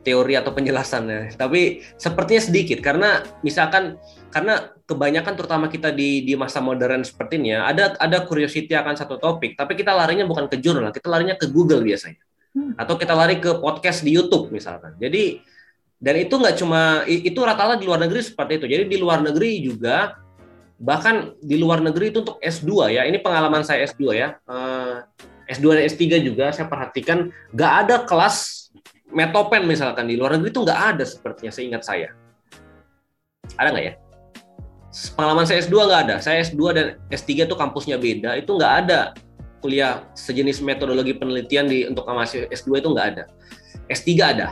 S3: teori atau penjelasannya. Tapi sepertinya sedikit karena misalkan karena kebanyakan terutama kita di di masa modern seperti ini ya, ada ada curiosity akan satu topik, tapi kita larinya bukan ke jurnal, kita larinya ke Google biasanya. Hmm. atau kita lari ke podcast di YouTube misalkan. Jadi dan itu nggak cuma itu rata-rata di luar negeri seperti itu. Jadi di luar negeri juga bahkan di luar negeri itu untuk S2 ya. Ini pengalaman saya S2 ya. Uh, S2 dan S3 juga saya perhatikan nggak ada kelas metopen misalkan di luar negeri itu nggak ada sepertinya seingat saya. Ada nggak ya? Pengalaman saya S2 nggak ada. Saya S2 dan S3 itu kampusnya beda. Itu nggak ada kuliah sejenis metodologi penelitian di untuk mahasiswa S2 itu nggak ada. S3 ada.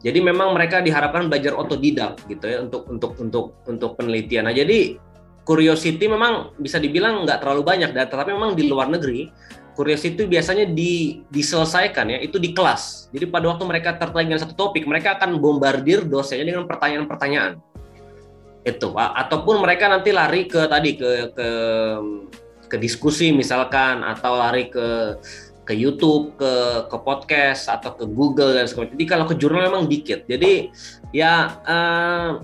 S3: Jadi memang mereka diharapkan belajar otodidak gitu ya untuk untuk untuk untuk penelitian. Nah jadi curiosity memang bisa dibilang nggak terlalu banyak, dan tetapi memang di luar negeri curiosity biasanya di, diselesaikan ya itu di kelas. Jadi pada waktu mereka tertarik dengan satu topik, mereka akan bombardir dosennya dengan pertanyaan-pertanyaan. Itu ataupun mereka nanti lari ke tadi ke ke ke diskusi misalkan atau lari ke ke YouTube, ke ke podcast atau ke Google dan sebagainya. Jadi kalau ke jurnal memang dikit. Jadi ya uh,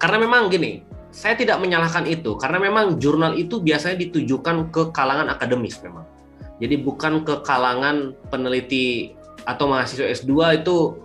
S3: karena memang gini, saya tidak menyalahkan itu karena memang jurnal itu biasanya ditujukan ke kalangan akademis memang. Jadi bukan ke kalangan peneliti atau mahasiswa S2 itu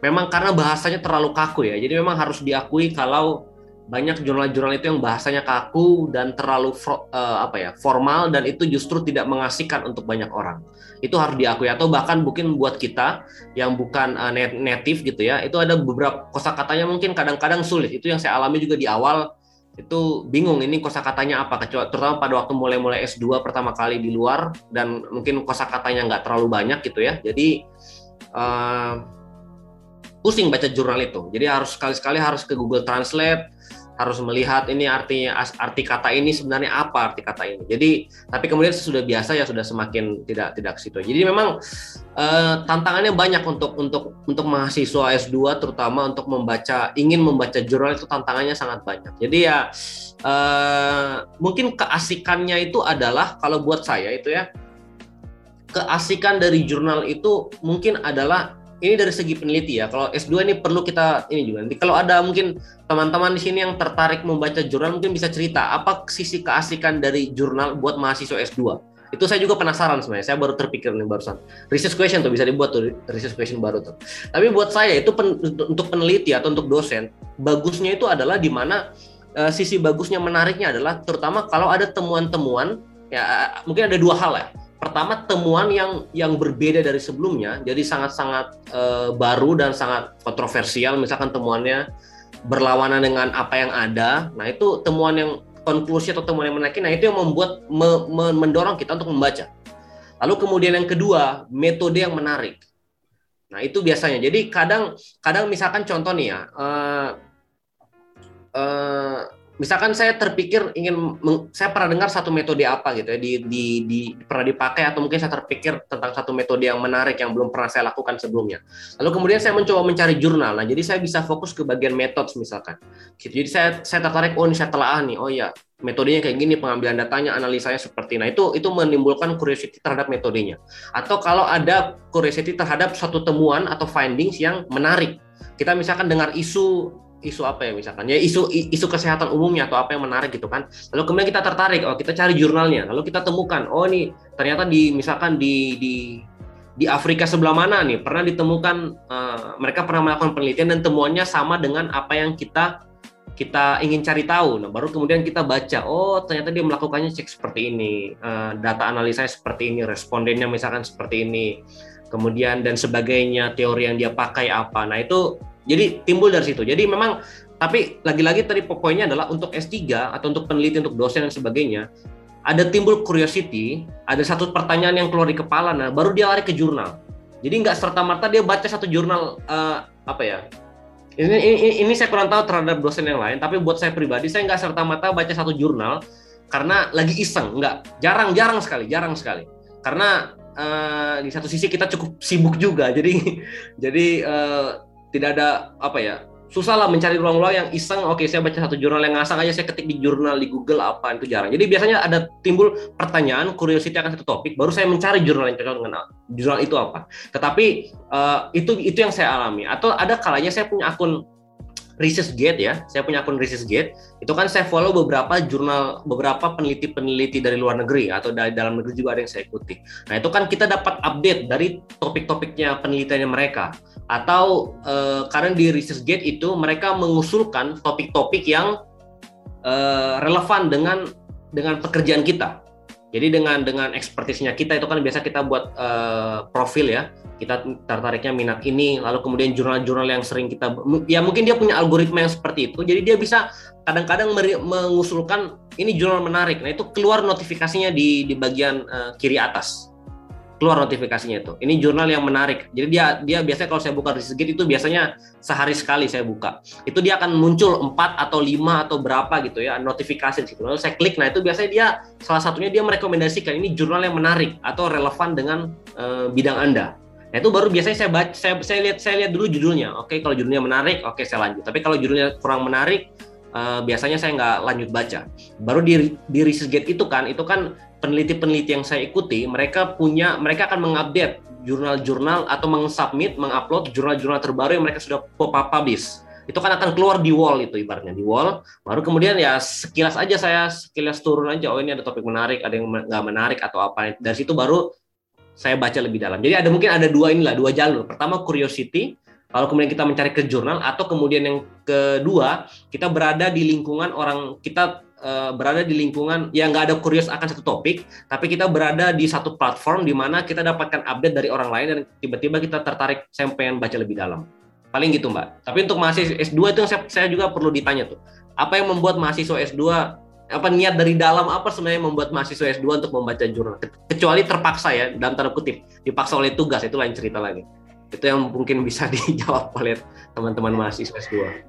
S3: memang karena bahasanya terlalu kaku ya. Jadi memang harus diakui kalau banyak jurnal-jurnal itu yang bahasanya kaku dan terlalu uh, apa ya formal dan itu justru tidak mengasihkan untuk banyak orang. Itu harus diakui. Atau bahkan mungkin buat kita yang bukan uh, native gitu ya itu ada beberapa kosakatanya mungkin kadang-kadang sulit. Itu yang saya alami juga di awal. Itu bingung ini kosakatanya apa kecuali terutama pada waktu mulai-mulai S2 pertama kali di luar dan mungkin kosakatanya nggak terlalu banyak gitu ya. Jadi uh, pusing baca jurnal itu jadi harus sekali-sekali harus ke Google Translate harus melihat ini artinya arti kata ini sebenarnya apa arti kata ini. Jadi tapi kemudian sudah biasa ya sudah semakin tidak tidak situ. Jadi memang uh, tantangannya banyak untuk untuk untuk mahasiswa S2 terutama untuk membaca ingin membaca jurnal itu tantangannya sangat banyak. Jadi ya uh, mungkin keasikannya itu adalah kalau buat saya itu ya keasikan dari jurnal itu mungkin adalah ini dari segi peneliti ya. Kalau S2 ini perlu kita ini juga. Nanti kalau ada mungkin teman-teman di sini yang tertarik membaca jurnal mungkin bisa cerita apa sisi keasikan dari jurnal buat mahasiswa S2. Itu saya juga penasaran sebenarnya. Saya baru terpikir nih barusan. Research question tuh bisa dibuat tuh research question baru tuh. Tapi buat saya itu pen, untuk peneliti atau untuk dosen, bagusnya itu adalah di mana uh, sisi bagusnya menariknya adalah terutama kalau ada temuan-temuan ya mungkin ada dua hal ya pertama temuan yang yang berbeda dari sebelumnya. Jadi sangat-sangat e, baru dan sangat kontroversial. Misalkan temuannya berlawanan dengan apa yang ada. Nah itu temuan yang konklusi atau temuan yang menaiki nah itu yang membuat me, me, mendorong kita untuk membaca. Lalu kemudian yang kedua metode yang menarik. Nah itu biasanya. Jadi kadang kadang misalkan contoh nih ya uh, uh, misalkan saya terpikir ingin saya pernah dengar satu metode apa gitu ya di, di, di pernah dipakai atau mungkin saya terpikir tentang satu metode yang menarik yang belum pernah saya lakukan sebelumnya. Lalu kemudian saya mencoba mencari jurnal. Nah jadi saya bisa fokus ke bagian metode misalkan. Gitu. Jadi saya saya tertarik oh ini saya telah nih. Oh ya metodenya kayak gini pengambilan datanya analisanya seperti. Nah itu itu menimbulkan curiosity terhadap metodenya. Atau kalau ada curiosity terhadap suatu temuan atau findings yang menarik. Kita misalkan dengar isu isu apa ya misalkan? Ya isu isu kesehatan umumnya atau apa yang menarik gitu kan. Lalu kemudian kita tertarik oh kita cari jurnalnya. Lalu kita temukan oh ini ternyata di misalkan di di di Afrika sebelah mana nih pernah ditemukan uh, mereka pernah melakukan penelitian dan temuannya sama dengan apa yang kita kita ingin cari tahu. Nah baru kemudian kita baca oh ternyata dia melakukannya cek seperti ini uh, data analisanya seperti ini respondennya misalkan seperti ini kemudian dan sebagainya teori yang dia pakai apa. Nah itu jadi timbul dari situ. Jadi memang tapi lagi-lagi tadi pokoknya adalah untuk S3 atau untuk peneliti untuk dosen dan sebagainya ada timbul curiosity, ada satu pertanyaan yang keluar di kepala, nah baru dia lari ke jurnal. Jadi nggak serta merta dia baca satu jurnal uh, apa ya? Ini, ini ini saya kurang tahu terhadap dosen yang lain, tapi buat saya pribadi saya nggak serta merta baca satu jurnal karena lagi iseng, nggak jarang-jarang sekali, jarang sekali. Karena uh, di satu sisi kita cukup sibuk juga, jadi jadi uh, tidak ada apa ya susah lah mencari ruang-ruang yang iseng oke saya baca satu jurnal yang ngasang aja saya ketik di jurnal di Google apa itu jarang jadi biasanya ada timbul pertanyaan curiosity akan satu topik baru saya mencari jurnal yang cocok dengan jurnal itu apa tetapi uh, itu itu yang saya alami atau ada kalanya saya punya akun Research Gate ya, saya punya akun Research Gate. Itu kan saya follow beberapa jurnal, beberapa peneliti-peneliti dari luar negeri atau dari dalam negeri juga ada yang saya ikuti. Nah itu kan kita dapat update dari topik-topiknya penelitiannya mereka. Atau eh, karena di Research Gate itu mereka mengusulkan topik-topik yang eh, relevan dengan dengan pekerjaan kita. Jadi dengan dengan ekspertisnya kita itu kan biasa kita buat uh, profil ya, kita tertariknya minat ini, lalu kemudian jurnal-jurnal yang sering kita, ya mungkin dia punya algoritma yang seperti itu, jadi dia bisa kadang-kadang mengusulkan ini jurnal menarik, nah itu keluar notifikasinya di di bagian uh, kiri atas keluar notifikasinya itu. Ini jurnal yang menarik. Jadi dia dia biasanya kalau saya buka di itu biasanya sehari sekali saya buka. Itu dia akan muncul 4 atau 5 atau berapa gitu ya notifikasi di situ. Lalu saya klik. Nah, itu biasanya dia salah satunya dia merekomendasikan ini jurnal yang menarik atau relevan dengan uh, bidang Anda. Nah, itu baru biasanya saya baca saya, saya lihat saya lihat dulu judulnya. Oke, kalau judulnya menarik, oke saya lanjut. Tapi kalau judulnya kurang menarik, uh, biasanya saya nggak lanjut baca. Baru di di Researchgate itu kan, itu kan peneliti-peneliti yang saya ikuti, mereka punya, mereka akan mengupdate jurnal-jurnal atau mengsubmit, mengupload jurnal-jurnal terbaru yang mereka sudah publish. Itu kan akan keluar di wall itu ibaratnya di wall. Baru kemudian ya sekilas aja saya sekilas turun aja, oh ini ada topik menarik, ada yang nggak menarik atau apa. Dari situ baru saya baca lebih dalam. Jadi ada mungkin ada dua inilah, dua jalur. Pertama curiosity, Lalu kemudian kita mencari ke jurnal atau kemudian yang kedua kita berada di lingkungan orang kita uh, berada di lingkungan yang nggak ada kurios akan satu topik, tapi kita berada di satu platform di mana kita dapatkan update dari orang lain dan tiba-tiba kita tertarik saya pengen baca lebih dalam. Paling gitu mbak. Tapi untuk mahasiswa S2 itu yang saya, saya juga perlu ditanya tuh. Apa yang membuat mahasiswa S2 apa niat dari dalam apa sebenarnya membuat mahasiswa S2 untuk membaca jurnal kecuali terpaksa ya dalam tanda kutip dipaksa oleh tugas itu lain cerita lagi itu yang mungkin bisa dijawab oleh teman-teman mahasiswa S2.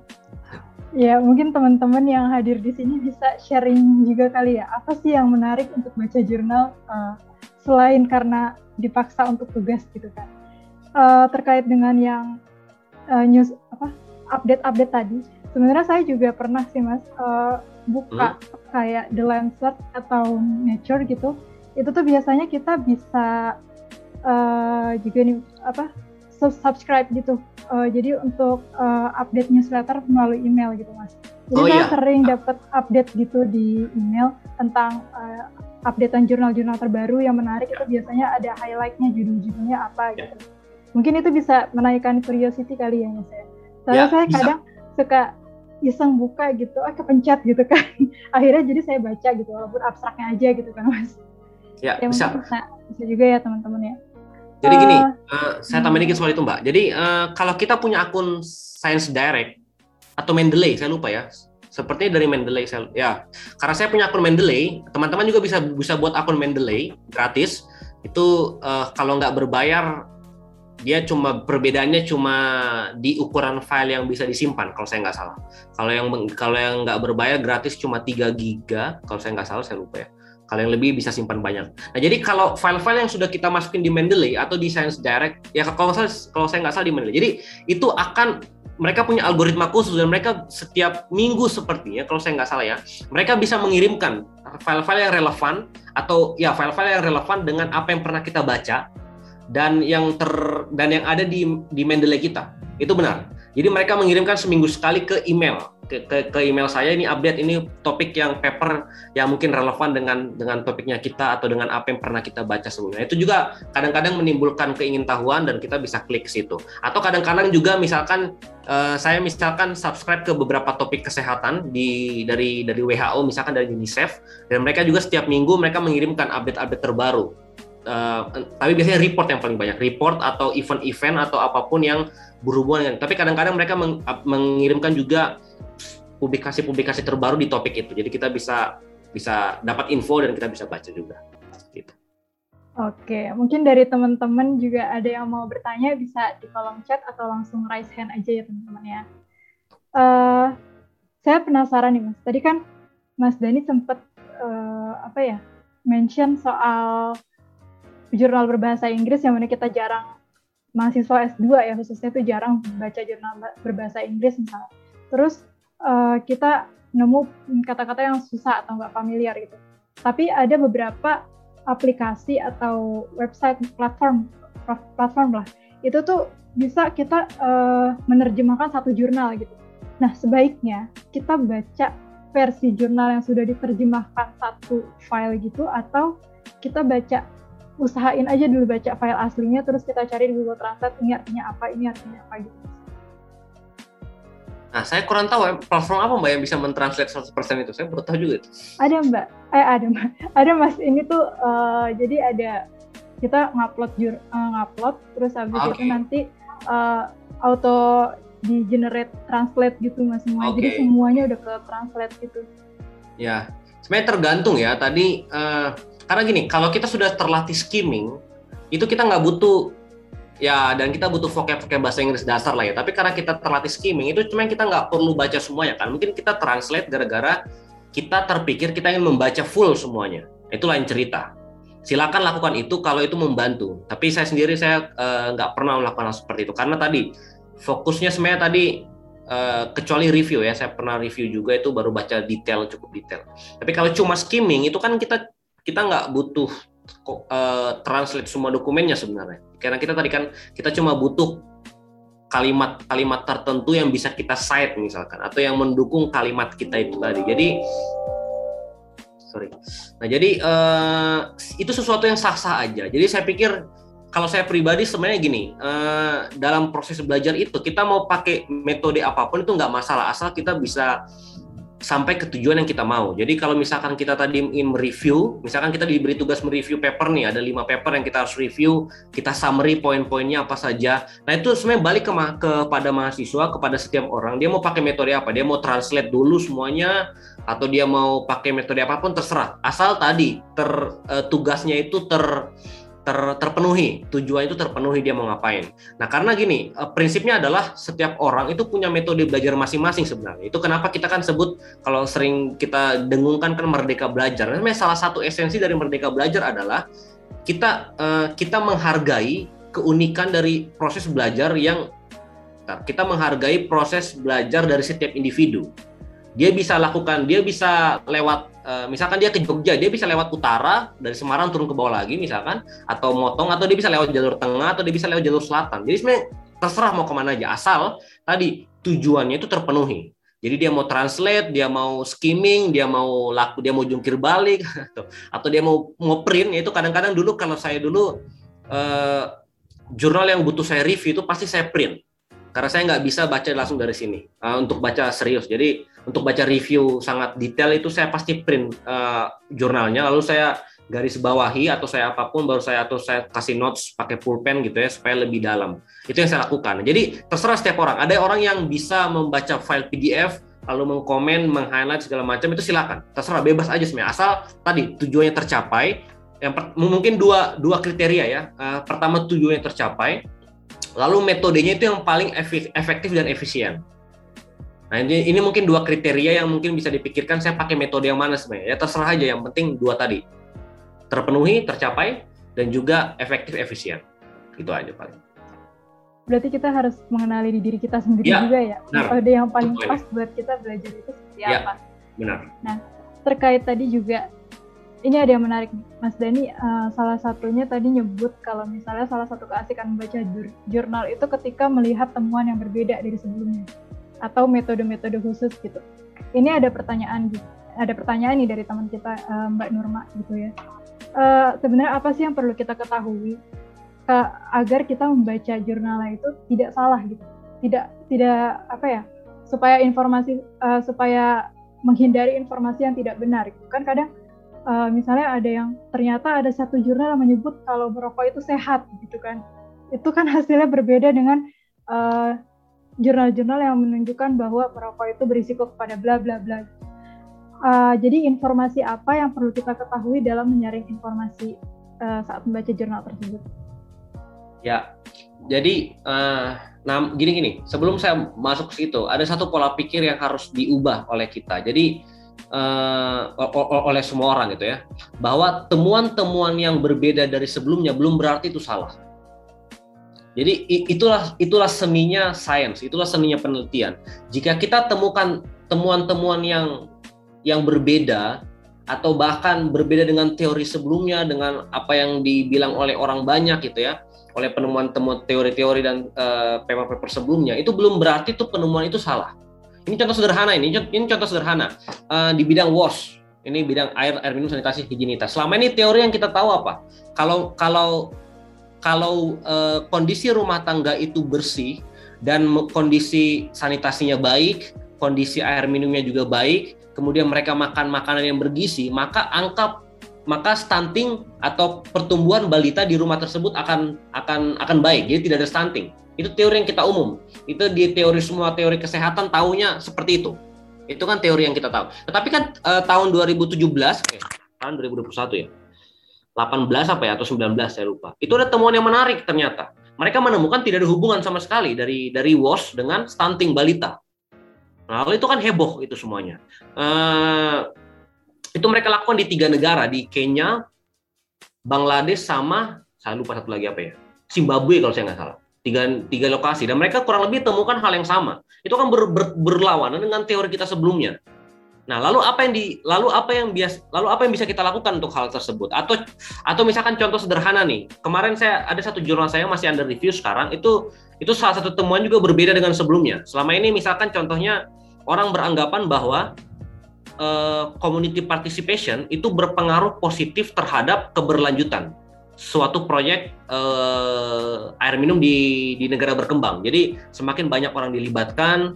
S2: Ya, mungkin teman-teman yang hadir di sini bisa sharing juga kali ya. Apa sih yang menarik untuk baca jurnal uh, selain karena dipaksa untuk tugas gitu kan? Uh, terkait dengan yang uh, news apa update-update tadi, sebenarnya saya juga pernah sih mas uh, buka hmm? kayak The Lancet atau Nature gitu. Itu tuh biasanya kita bisa uh, juga nih apa subscribe gitu. Uh, jadi untuk uh, update newsletter melalui email gitu mas. Jadi oh, saya iya. sering dapat update gitu di email tentang uh, updatean jurnal-jurnal terbaru yang menarik itu biasanya ada highlightnya judul-judulnya apa yeah. gitu. Mungkin itu bisa menaikkan curiosity kali ya mas ya. Soalnya yeah, saya bisa. kadang suka iseng buka gitu, ah kepencet gitu kan. Akhirnya jadi saya baca gitu walaupun abstraknya aja gitu kan mas.
S3: Ya, ya bisa.
S2: bisa. Bisa juga ya teman-teman ya.
S3: Jadi gini, uh, saya tambahin dikit soal itu Mbak. Jadi uh, kalau kita punya akun Science Direct atau Mendeley, saya lupa ya. Sepertinya dari Mendeley, saya, ya. Karena saya punya akun Mendeley, teman-teman juga bisa bisa buat akun Mendeley gratis. Itu uh, kalau nggak berbayar, dia cuma perbedaannya cuma di ukuran file yang bisa disimpan kalau saya nggak salah. Kalau yang kalau yang nggak berbayar gratis cuma 3 giga, kalau saya nggak salah saya lupa ya kalau yang lebih bisa simpan banyak. Nah, jadi kalau file-file yang sudah kita masukin di Mendeley atau di Science Direct, ya kalau saya kalau saya nggak salah di Mendeley, jadi itu akan mereka punya algoritma khusus dan mereka setiap minggu sepertinya kalau saya nggak salah ya mereka bisa mengirimkan file-file yang relevan atau ya file-file yang relevan dengan apa yang pernah kita baca dan yang ter dan yang ada di di Mendeley kita itu benar jadi mereka mengirimkan seminggu sekali ke email ke, ke, ke email saya ini update ini topik yang paper yang mungkin relevan dengan dengan topiknya kita atau dengan apa yang pernah kita baca sebelumnya. Itu juga kadang-kadang menimbulkan keingintahuan dan kita bisa klik situ. Atau kadang-kadang juga misalkan uh, saya misalkan subscribe ke beberapa topik kesehatan di dari dari WHO misalkan dari UNICEF dan mereka juga setiap minggu mereka mengirimkan update-update terbaru. Uh, tapi biasanya report yang paling banyak, report atau event-event atau apa pun yang berhubungan dengan. Tapi kadang-kadang mereka meng, mengirimkan juga publikasi-publikasi terbaru di topik itu. Jadi kita bisa bisa dapat info dan kita bisa baca juga. Gitu.
S2: Oke, mungkin dari teman-teman juga ada yang mau bertanya bisa di kolom chat atau langsung raise hand aja ya teman-teman ya. Uh, saya penasaran nih mas, tadi kan Mas Dani sempat uh, apa ya mention soal jurnal berbahasa Inggris yang mana kita jarang mahasiswa S2 ya khususnya itu jarang baca jurnal berbahasa Inggris misalnya. Terus uh, kita nemu kata-kata yang susah atau nggak familiar gitu. Tapi ada beberapa aplikasi atau website platform platform lah itu tuh bisa kita uh, menerjemahkan satu jurnal gitu. Nah sebaiknya kita baca versi jurnal yang sudah diterjemahkan satu file gitu atau kita baca usahain aja dulu baca file aslinya terus kita cari di Google Translate ini artinya apa ini artinya apa gitu.
S3: Nah, saya kurang tahu ya, platform apa Mbak yang bisa mentranslate 100% itu. Saya baru tahu juga itu.
S2: Ada Mbak. Eh ada Mbak. Ada Mas. Ini tuh uh, jadi ada kita ngupload jur, uh, ngupload terus habis okay. itu nanti uh, auto di generate translate gitu Mas semua. Okay. Jadi semuanya udah ke translate gitu.
S3: Ya. Sebenarnya tergantung ya. Tadi uh, karena gini, kalau kita sudah terlatih skimming, itu kita nggak butuh ya dan kita butuh vocab-vocab bahasa Inggris dasar lah ya. Tapi karena kita terlatih skimming itu cuma kita nggak perlu baca semuanya kan. Mungkin kita translate gara-gara kita terpikir kita ingin membaca full semuanya. Itu lain cerita. Silakan lakukan itu kalau itu membantu. Tapi saya sendiri saya uh, nggak pernah melakukan hal seperti itu karena tadi fokusnya sebenarnya tadi uh, kecuali review ya. Saya pernah review juga itu baru baca detail cukup detail. Tapi kalau cuma skimming itu kan kita kita nggak butuh uh, translate semua dokumennya sebenarnya. Karena kita tadi kan kita cuma butuh kalimat-kalimat tertentu yang bisa kita cite misalkan atau yang mendukung kalimat kita itu tadi. Jadi sorry. Nah jadi uh, itu sesuatu yang sah-sah aja. Jadi saya pikir kalau saya pribadi sebenarnya gini, uh, dalam proses belajar itu kita mau pakai metode apa pun itu nggak masalah asal kita bisa sampai ke tujuan yang kita mau. Jadi kalau misalkan kita tadi ingin mereview, misalkan kita diberi tugas mereview paper nih, ada lima paper yang kita harus review, kita summary poin-poinnya apa saja. Nah itu sebenarnya balik ke kepada mahasiswa, kepada setiap orang, dia mau pakai metode apa? Dia mau translate dulu semuanya, atau dia mau pakai metode apa pun terserah. Asal tadi ter, uh, tugasnya itu ter ter, terpenuhi, tujuan itu terpenuhi dia mau ngapain. Nah karena gini, eh, prinsipnya adalah setiap orang itu punya metode belajar masing-masing sebenarnya. Itu kenapa kita kan sebut kalau sering kita dengungkan kan merdeka belajar. Nah, salah satu esensi dari merdeka belajar adalah kita uh, kita menghargai keunikan dari proses belajar yang kita menghargai proses belajar dari setiap individu. Dia bisa lakukan, dia bisa lewat Eh, misalkan dia ke Jogja, dia bisa lewat utara dari Semarang turun ke bawah lagi misalkan, atau motong, atau dia bisa lewat jalur tengah, atau dia bisa lewat jalur selatan. Jadi sebenarnya terserah mau ke mana aja, asal tadi tujuannya itu terpenuhi. Jadi dia mau translate, dia mau skimming, dia mau laku, dia mau jungkir balik, atau, dia mau mau print. Itu kadang-kadang dulu kalau saya dulu eh, jurnal yang butuh saya review itu pasti saya print karena saya nggak bisa baca langsung dari sini uh, untuk baca serius. Jadi untuk baca review sangat detail itu saya pasti print uh, jurnalnya, lalu saya garis bawahi atau saya apa pun baru saya atau saya kasih notes pakai pulpen gitu ya supaya lebih dalam. Itu yang saya lakukan. Jadi terserah setiap orang. Ada orang yang bisa membaca file PDF lalu mengkomen, meng-highlight segala macam itu silakan. Terserah bebas aja sebenarnya. Asal tadi tujuannya tercapai. Yang per, mungkin dua dua kriteria ya. Uh, pertama tujuannya tercapai, Lalu metodenya itu yang paling efektif dan efisien. Nah ini, ini mungkin dua kriteria yang mungkin bisa dipikirkan saya pakai metode yang mana sebenarnya. Ya terserah aja, yang penting dua tadi. Terpenuhi, tercapai, dan juga efektif, efisien. Itu aja paling.
S2: Berarti kita harus mengenali di diri kita sendiri ya, juga ya. Benar. Metode yang paling Betul. pas buat kita belajar itu seperti ya, apa.
S3: Benar.
S2: Nah, terkait tadi juga ini ada yang menarik Mas Dani uh, salah satunya tadi nyebut kalau misalnya salah satu keasikan membaca jurnal itu ketika melihat temuan yang berbeda dari sebelumnya atau metode-metode khusus gitu. Ini ada pertanyaan ada pertanyaan nih dari teman kita uh, Mbak Nurma gitu ya. Uh, sebenarnya apa sih yang perlu kita ketahui uh, agar kita membaca jurnal itu tidak salah gitu. Tidak tidak apa ya? supaya informasi uh, supaya menghindari informasi yang tidak benar gitu. Kan kadang uh, misalnya ada yang ternyata ada satu jurnal yang menyebut kalau merokok itu sehat gitu kan itu kan hasilnya berbeda dengan eh, jurnal-jurnal yang menunjukkan bahwa merokok itu berisiko kepada bla bla bla. Uh, jadi informasi apa yang perlu kita ketahui dalam menyaring informasi uh, saat membaca jurnal tersebut?
S3: Ya jadi uh, nah gini gini sebelum saya masuk ke situ ada satu pola pikir yang harus diubah oleh kita. Jadi uh, oleh semua orang gitu ya bahwa temuan-temuan yang berbeda dari sebelumnya belum berarti itu salah. Jadi itulah itulah seninya sains, itulah seninya penelitian. Jika kita temukan temuan-temuan yang yang berbeda atau bahkan berbeda dengan teori sebelumnya dengan apa yang dibilang oleh orang banyak gitu ya, oleh penemuan-temuan teori-teori dan uh, paper-paper sebelumnya, itu belum berarti itu penemuan itu salah ini contoh sederhana ini, ini contoh sederhana uh, di bidang wash. Ini bidang air, air minum, sanitasi, higienitas. Selama ini teori yang kita tahu apa? Kalau kalau kalau uh, kondisi rumah tangga itu bersih, dan kondisi sanitasinya baik, kondisi air minumnya juga baik, kemudian mereka makan makanan yang bergizi, maka angka maka stunting atau pertumbuhan balita di rumah tersebut akan akan akan baik. Jadi tidak ada stunting. Itu teori yang kita umum. Itu di teori semua teori kesehatan tahunya seperti itu. Itu kan teori yang kita tahu. Tetapi kan eh, tahun 2017, eh, tahun 2021 ya. 18 apa ya atau 19 saya lupa. Itu ada temuan yang menarik ternyata. Mereka menemukan tidak ada hubungan sama sekali dari dari WOS dengan stunting balita. Nah, itu kan heboh itu semuanya. Uh, itu mereka lakukan di tiga negara di Kenya, Bangladesh sama saya lupa satu lagi apa ya, Zimbabwe kalau saya nggak salah. Tiga, tiga lokasi dan mereka kurang lebih temukan hal yang sama. Itu kan ber, ber, berlawanan dengan teori kita sebelumnya. Nah, lalu apa yang di lalu apa yang bias lalu apa yang bisa kita lakukan untuk hal tersebut? Atau atau misalkan contoh sederhana nih. Kemarin saya ada satu jurnal saya masih under review sekarang itu itu salah satu temuan juga berbeda dengan sebelumnya. Selama ini misalkan contohnya orang beranggapan bahwa uh, community participation itu berpengaruh positif terhadap keberlanjutan suatu proyek uh, air minum di di negara berkembang. Jadi semakin banyak orang dilibatkan,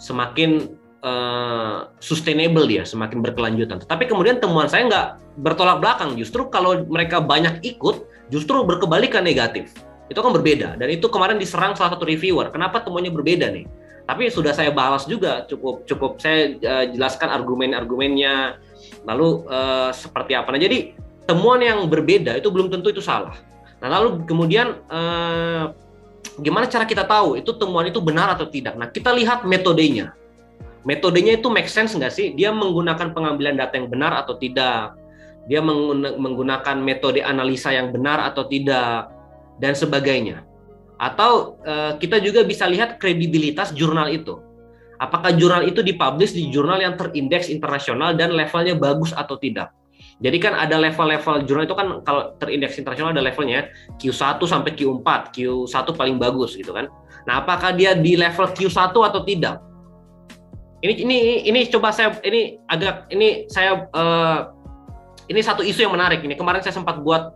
S3: semakin uh, sustainable dia, semakin berkelanjutan. Tetapi kemudian temuan saya nggak bertolak belakang, justru kalau mereka banyak ikut, justru berkebalikan negatif. Itu kan berbeda, dan itu kemarin diserang salah satu reviewer. Kenapa temuannya berbeda nih? Tapi sudah saya balas juga, cukup cukup saya uh, jelaskan argumen-argumennya, lalu uh, seperti apa. Nah jadi temuan yang berbeda itu belum tentu itu salah. Nah lalu kemudian uh, gimana cara kita tahu itu temuan itu benar atau tidak? Nah kita lihat metodenya metodenya itu make sense nggak sih? Dia menggunakan pengambilan data yang benar atau tidak? Dia menggunakan metode analisa yang benar atau tidak? Dan sebagainya. Atau uh, kita juga bisa lihat kredibilitas jurnal itu. Apakah jurnal itu dipublish di jurnal yang terindeks internasional dan levelnya bagus atau tidak? Jadi kan ada level-level jurnal itu kan kalau terindeks internasional ada levelnya Q1 sampai Q4, Q1 paling bagus gitu kan. Nah, apakah dia di level Q1 atau tidak? Ini ini ini coba saya ini agak ini saya uh, ini satu isu yang menarik. Ini kemarin saya sempat buat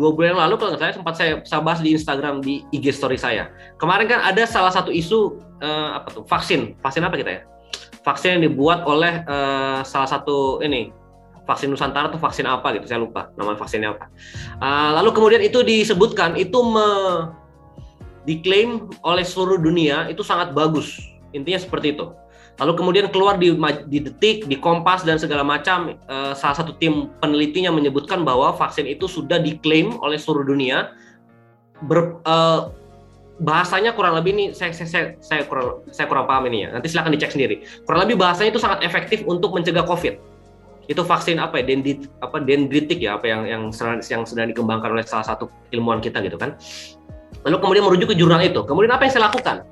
S3: dua bulan lalu kalau nggak saya sempat saya, saya bahas di Instagram di IG story saya. Kemarin kan ada salah satu isu uh, apa tuh? Vaksin. Vaksin apa kita ya? Vaksin yang dibuat oleh uh, salah satu ini vaksin Nusantara atau vaksin apa gitu saya lupa nama vaksinnya apa. Uh, lalu kemudian itu disebutkan itu me diklaim oleh seluruh dunia itu sangat bagus Intinya seperti itu. Lalu kemudian keluar di, di detik, di Kompas dan segala macam, uh, salah satu tim penelitinya menyebutkan bahwa vaksin itu sudah diklaim oleh seluruh dunia. Ber, uh, bahasanya kurang lebih ini saya, saya, saya, saya kurang saya kurang paham ini ya. Nanti silahkan dicek sendiri. Kurang lebih bahasanya itu sangat efektif untuk mencegah COVID. Itu vaksin apa ya? Dendrit, apa dendritik ya? Apa yang yang yang sedang dikembangkan oleh salah satu ilmuwan kita gitu kan. Lalu kemudian merujuk ke jurnal itu. Kemudian apa yang saya lakukan?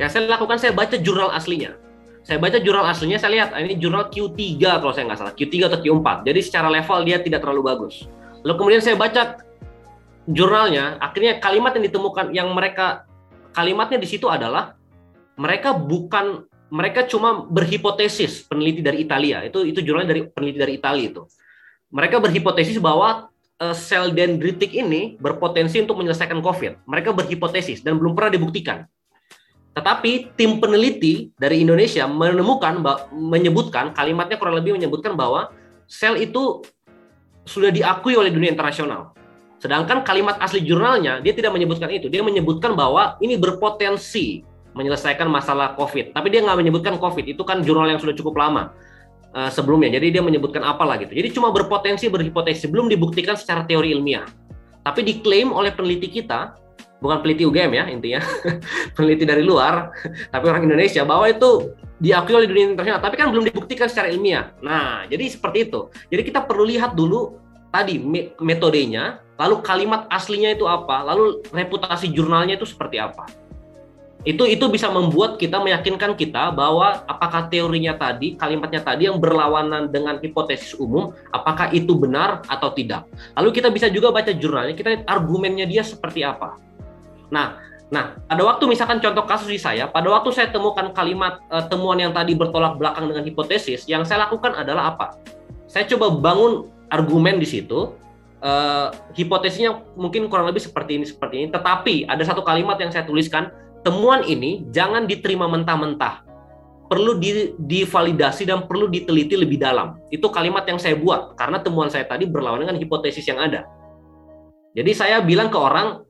S3: Yang saya lakukan saya baca jurnal aslinya. Saya baca jurnal aslinya, saya lihat ah, ini jurnal Q3 kalau saya nggak salah, Q3 atau Q4. Jadi secara level dia tidak terlalu bagus. Lalu kemudian saya baca jurnalnya, akhirnya kalimat yang ditemukan yang mereka kalimatnya di situ adalah mereka bukan mereka cuma berhipotesis peneliti dari Italia itu itu jurnal dari peneliti dari Italia itu mereka berhipotesis bahwa uh, sel dendritik ini berpotensi untuk menyelesaikan COVID mereka berhipotesis dan belum pernah dibuktikan tetapi tim peneliti dari Indonesia menemukan menyebutkan kalimatnya kurang lebih menyebutkan bahwa sel itu sudah diakui oleh dunia internasional. Sedangkan kalimat asli jurnalnya dia tidak menyebutkan itu. Dia menyebutkan bahwa ini berpotensi menyelesaikan masalah COVID. Tapi dia nggak menyebutkan COVID. Itu kan jurnal yang sudah cukup lama uh, sebelumnya. Jadi dia menyebutkan apalah gitu. Jadi cuma berpotensi berhipotesis belum dibuktikan secara teori ilmiah. Tapi diklaim oleh peneliti kita bukan peneliti UGM ya intinya, peneliti dari luar, tapi orang Indonesia bahwa itu diakui oleh dunia internasional, tapi kan belum dibuktikan secara ilmiah. Nah, jadi seperti itu. Jadi kita perlu lihat dulu tadi metodenya, lalu kalimat aslinya itu apa, lalu reputasi jurnalnya itu seperti apa. Itu itu bisa membuat kita meyakinkan kita bahwa apakah teorinya tadi, kalimatnya tadi yang berlawanan dengan hipotesis umum, apakah itu benar atau tidak. Lalu kita bisa juga baca jurnalnya, kita argumennya dia seperti apa Nah, nah pada waktu misalkan contoh kasus di saya, pada waktu saya temukan kalimat uh, temuan yang tadi bertolak belakang dengan hipotesis, yang saya lakukan adalah apa? Saya coba bangun argumen di situ, uh, hipotesisnya mungkin kurang lebih seperti ini seperti ini. Tetapi ada satu kalimat yang saya tuliskan, temuan ini jangan diterima mentah-mentah, perlu di, divalidasi dan perlu diteliti lebih dalam. Itu kalimat yang saya buat karena temuan saya tadi berlawan dengan hipotesis yang ada. Jadi saya bilang ke orang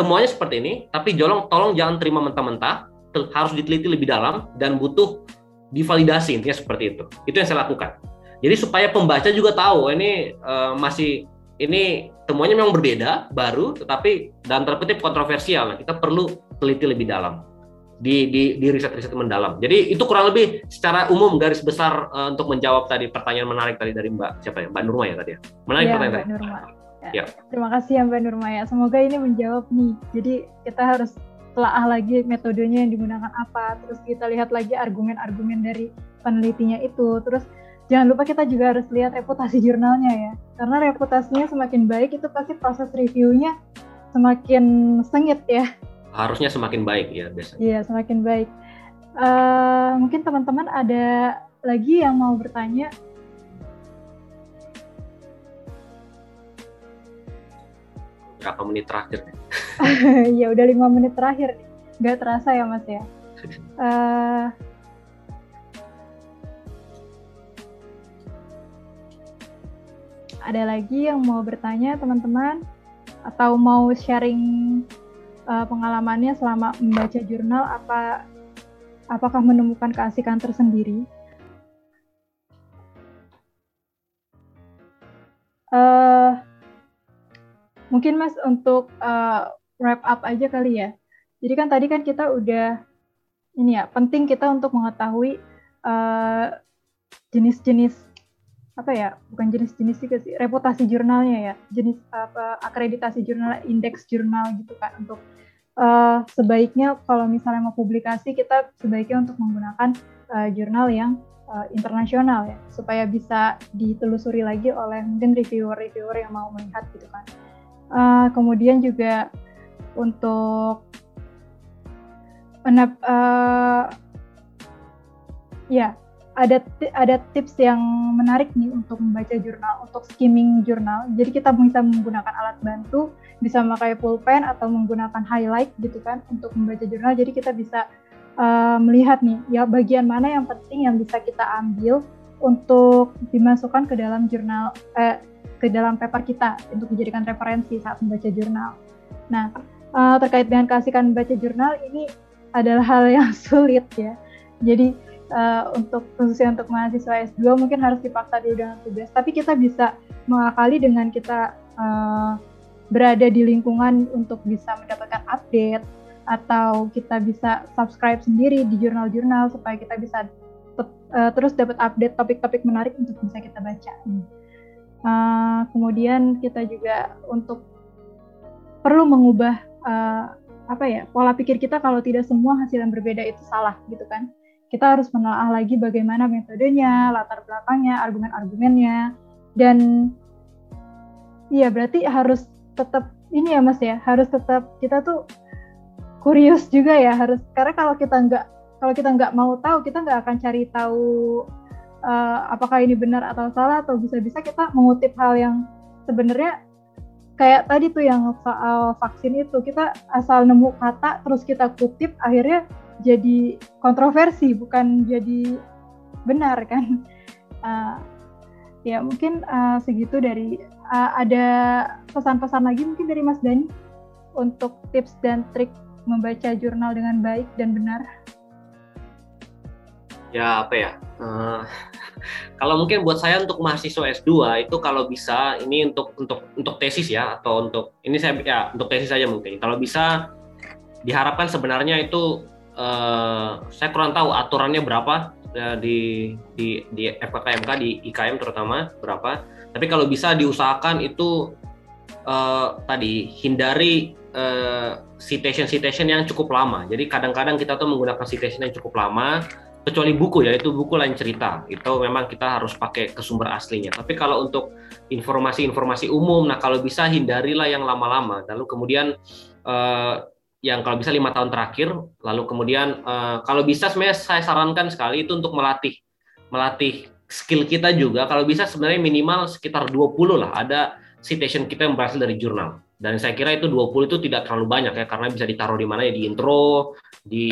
S3: temuannya seperti ini, tapi jolong tolong jangan terima mentah-mentah, harus diteliti lebih dalam dan butuh divalidasi intinya seperti itu. Itu yang saya lakukan. Jadi supaya pembaca juga tahu oh, ini uh, masih ini temuannya memang berbeda, baru, tetapi dalam terkutip kontroversial. Nah, kita perlu teliti lebih dalam di di, di riset-riset mendalam. Jadi itu kurang lebih secara umum garis besar uh, untuk menjawab tadi pertanyaan menarik tadi dari Mbak siapa ya Mbak Nurma ya tadi ya. Menarik ya, pertanyaan
S2: Mbak tadi. Nurma. Ya. ya. Terima kasih ya Mbak Nurma ya. Semoga ini menjawab nih. Jadi kita harus telaah lagi metodenya yang digunakan apa, terus kita lihat lagi argumen-argumen dari penelitinya itu, terus jangan lupa kita juga harus lihat reputasi jurnalnya ya karena reputasinya semakin baik itu pasti proses reviewnya semakin sengit ya
S3: harusnya semakin baik ya biasanya
S2: iya semakin baik uh, mungkin teman-teman ada lagi yang mau bertanya
S3: berapa menit terakhir?
S2: Ya udah lima menit terakhir. Nggak terasa ya mas ya? Uh, ada lagi yang mau bertanya teman-teman? Atau mau sharing uh, pengalamannya selama membaca jurnal? Apa apakah menemukan keasikan tersendiri? Uh, mungkin Mas untuk uh, wrap up aja kali ya. Jadi kan tadi kan kita udah ini ya penting kita untuk mengetahui jenis-jenis uh, apa ya bukan jenis-jenis juga sih reputasi jurnalnya ya jenis apa akreditasi jurnal indeks jurnal gitu kan untuk uh, sebaiknya kalau misalnya mau publikasi kita sebaiknya untuk menggunakan uh, jurnal yang uh, internasional ya supaya bisa ditelusuri lagi oleh mungkin reviewer-reviewer yang mau melihat gitu kan uh, kemudian juga untuk uh, ya ada ada tips yang menarik nih untuk membaca jurnal, untuk skimming jurnal. Jadi kita bisa menggunakan alat bantu, bisa memakai pulpen atau menggunakan highlight gitu kan untuk membaca jurnal. Jadi kita bisa uh, melihat nih ya bagian mana yang penting yang bisa kita ambil untuk dimasukkan ke dalam jurnal eh, ke dalam paper kita untuk dijadikan referensi saat membaca jurnal. Nah, uh, terkait dengan keasikan membaca jurnal ini adalah hal yang sulit ya. Jadi uh, untuk khususnya untuk mahasiswa S2 mungkin harus dipaksa dulu dengan tugas. Tapi kita bisa mengakali dengan kita uh, berada di lingkungan untuk bisa mendapatkan update atau kita bisa subscribe sendiri di jurnal-jurnal supaya kita bisa uh, terus dapat update topik-topik menarik untuk bisa kita baca. Uh, kemudian kita juga untuk perlu mengubah uh, apa ya pola pikir kita kalau tidak semua hasil yang berbeda itu salah gitu kan. Kita harus menelaah lagi bagaimana metodenya, latar belakangnya, argumen-argumennya, dan iya berarti harus tetap ini ya mas ya, harus tetap kita tuh kurius juga ya harus karena kalau kita nggak kalau kita nggak mau tahu kita nggak akan cari tahu uh, apakah ini benar atau salah atau bisa-bisa kita mengutip hal yang sebenarnya kayak tadi tuh yang soal vaksin itu. Kita asal nemu kata terus kita kutip akhirnya jadi kontroversi bukan jadi benar kan? Uh, ya mungkin uh, segitu dari uh, ada pesan-pesan lagi mungkin dari Mas Dani untuk tips dan trik membaca jurnal dengan baik dan benar
S3: ya apa ya uh, kalau mungkin buat saya untuk mahasiswa S2 itu kalau bisa ini untuk untuk untuk tesis ya atau untuk ini saya ya untuk tesis saja mungkin kalau bisa diharapkan sebenarnya itu uh, saya kurang tahu aturannya berapa uh, di di di FKKMK di IKM terutama berapa. Tapi kalau bisa diusahakan itu uh, tadi hindari uh, citation citation yang cukup lama. Jadi kadang-kadang kita tuh menggunakan citation yang cukup lama kecuali buku ya itu buku lain cerita itu memang kita harus pakai ke sumber aslinya tapi kalau untuk informasi-informasi umum nah kalau bisa hindarilah yang lama-lama lalu kemudian uh, yang kalau bisa lima tahun terakhir, lalu kemudian uh, kalau bisa sebenarnya saya sarankan sekali itu untuk melatih melatih skill kita juga. Kalau bisa sebenarnya minimal sekitar 20 lah. Ada citation kita yang berasal dari jurnal. Dan saya kira itu 20 itu tidak terlalu banyak ya karena bisa ditaruh di mana ya di intro, di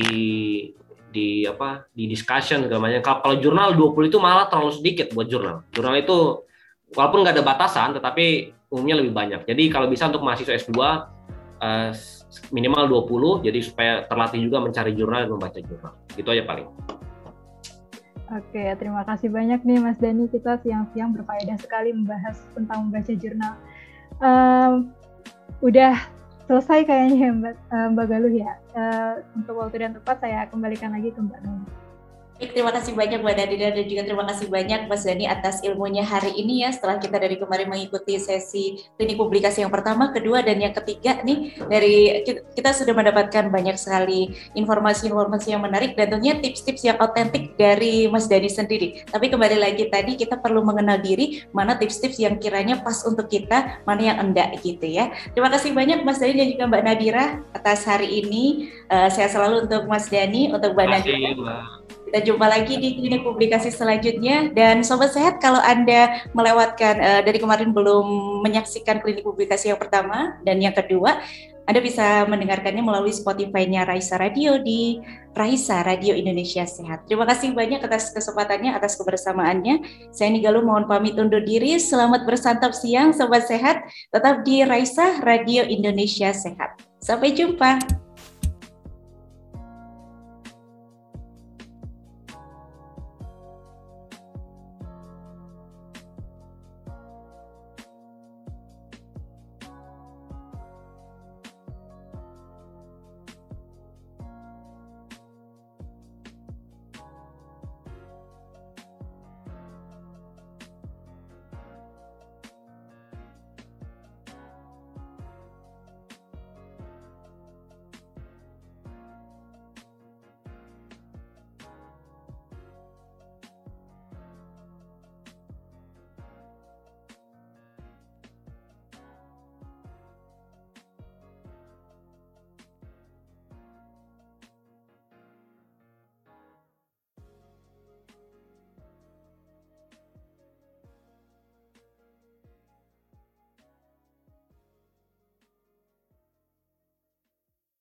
S3: di apa di discussion segala macam. Kalau, kalau jurnal 20 itu malah terlalu sedikit buat jurnal. Jurnal itu walaupun nggak ada batasan tetapi umumnya lebih banyak. Jadi kalau bisa untuk mahasiswa S2 uh, minimal 20 jadi supaya terlatih juga mencari jurnal dan membaca jurnal. Itu aja paling.
S2: Oke, terima kasih banyak nih Mas Dani. Kita siang-siang berfaedah sekali membahas tentang membaca jurnal. Um, udah selesai kayaknya ya Mbak, uh, Mbak Galuh ya. Uh, untuk waktu dan tempat saya kembalikan lagi ke Mbak Nuni.
S1: Baik, terima kasih banyak Mbak Nadira dan juga terima kasih banyak Mas Dani atas ilmunya hari ini ya setelah kita dari kemarin mengikuti sesi klinik publikasi yang pertama, kedua dan yang ketiga nih dari kita sudah mendapatkan banyak sekali informasi-informasi yang menarik dan tentunya tips-tips yang otentik dari Mas Dani sendiri. Tapi kembali lagi tadi kita perlu mengenal diri mana tips-tips yang kiranya pas untuk kita, mana yang enggak gitu ya. Terima kasih banyak Mas Dani dan juga Mbak Nadira atas hari ini. Uh, saya selalu untuk Mas Dani, untuk Mbak Nadira. Kita jumpa lagi di klinik publikasi selanjutnya. Dan Sobat Sehat, kalau Anda melewatkan uh, dari kemarin belum menyaksikan klinik publikasi yang pertama dan yang kedua, Anda bisa mendengarkannya melalui Spotify-nya Raisa Radio di Raisa Radio Indonesia Sehat. Terima kasih banyak atas kesempatannya, atas kebersamaannya. Saya Nigalu mohon pamit undur diri. Selamat bersantap siang, Sobat Sehat. Tetap di Raisa Radio Indonesia Sehat. Sampai jumpa.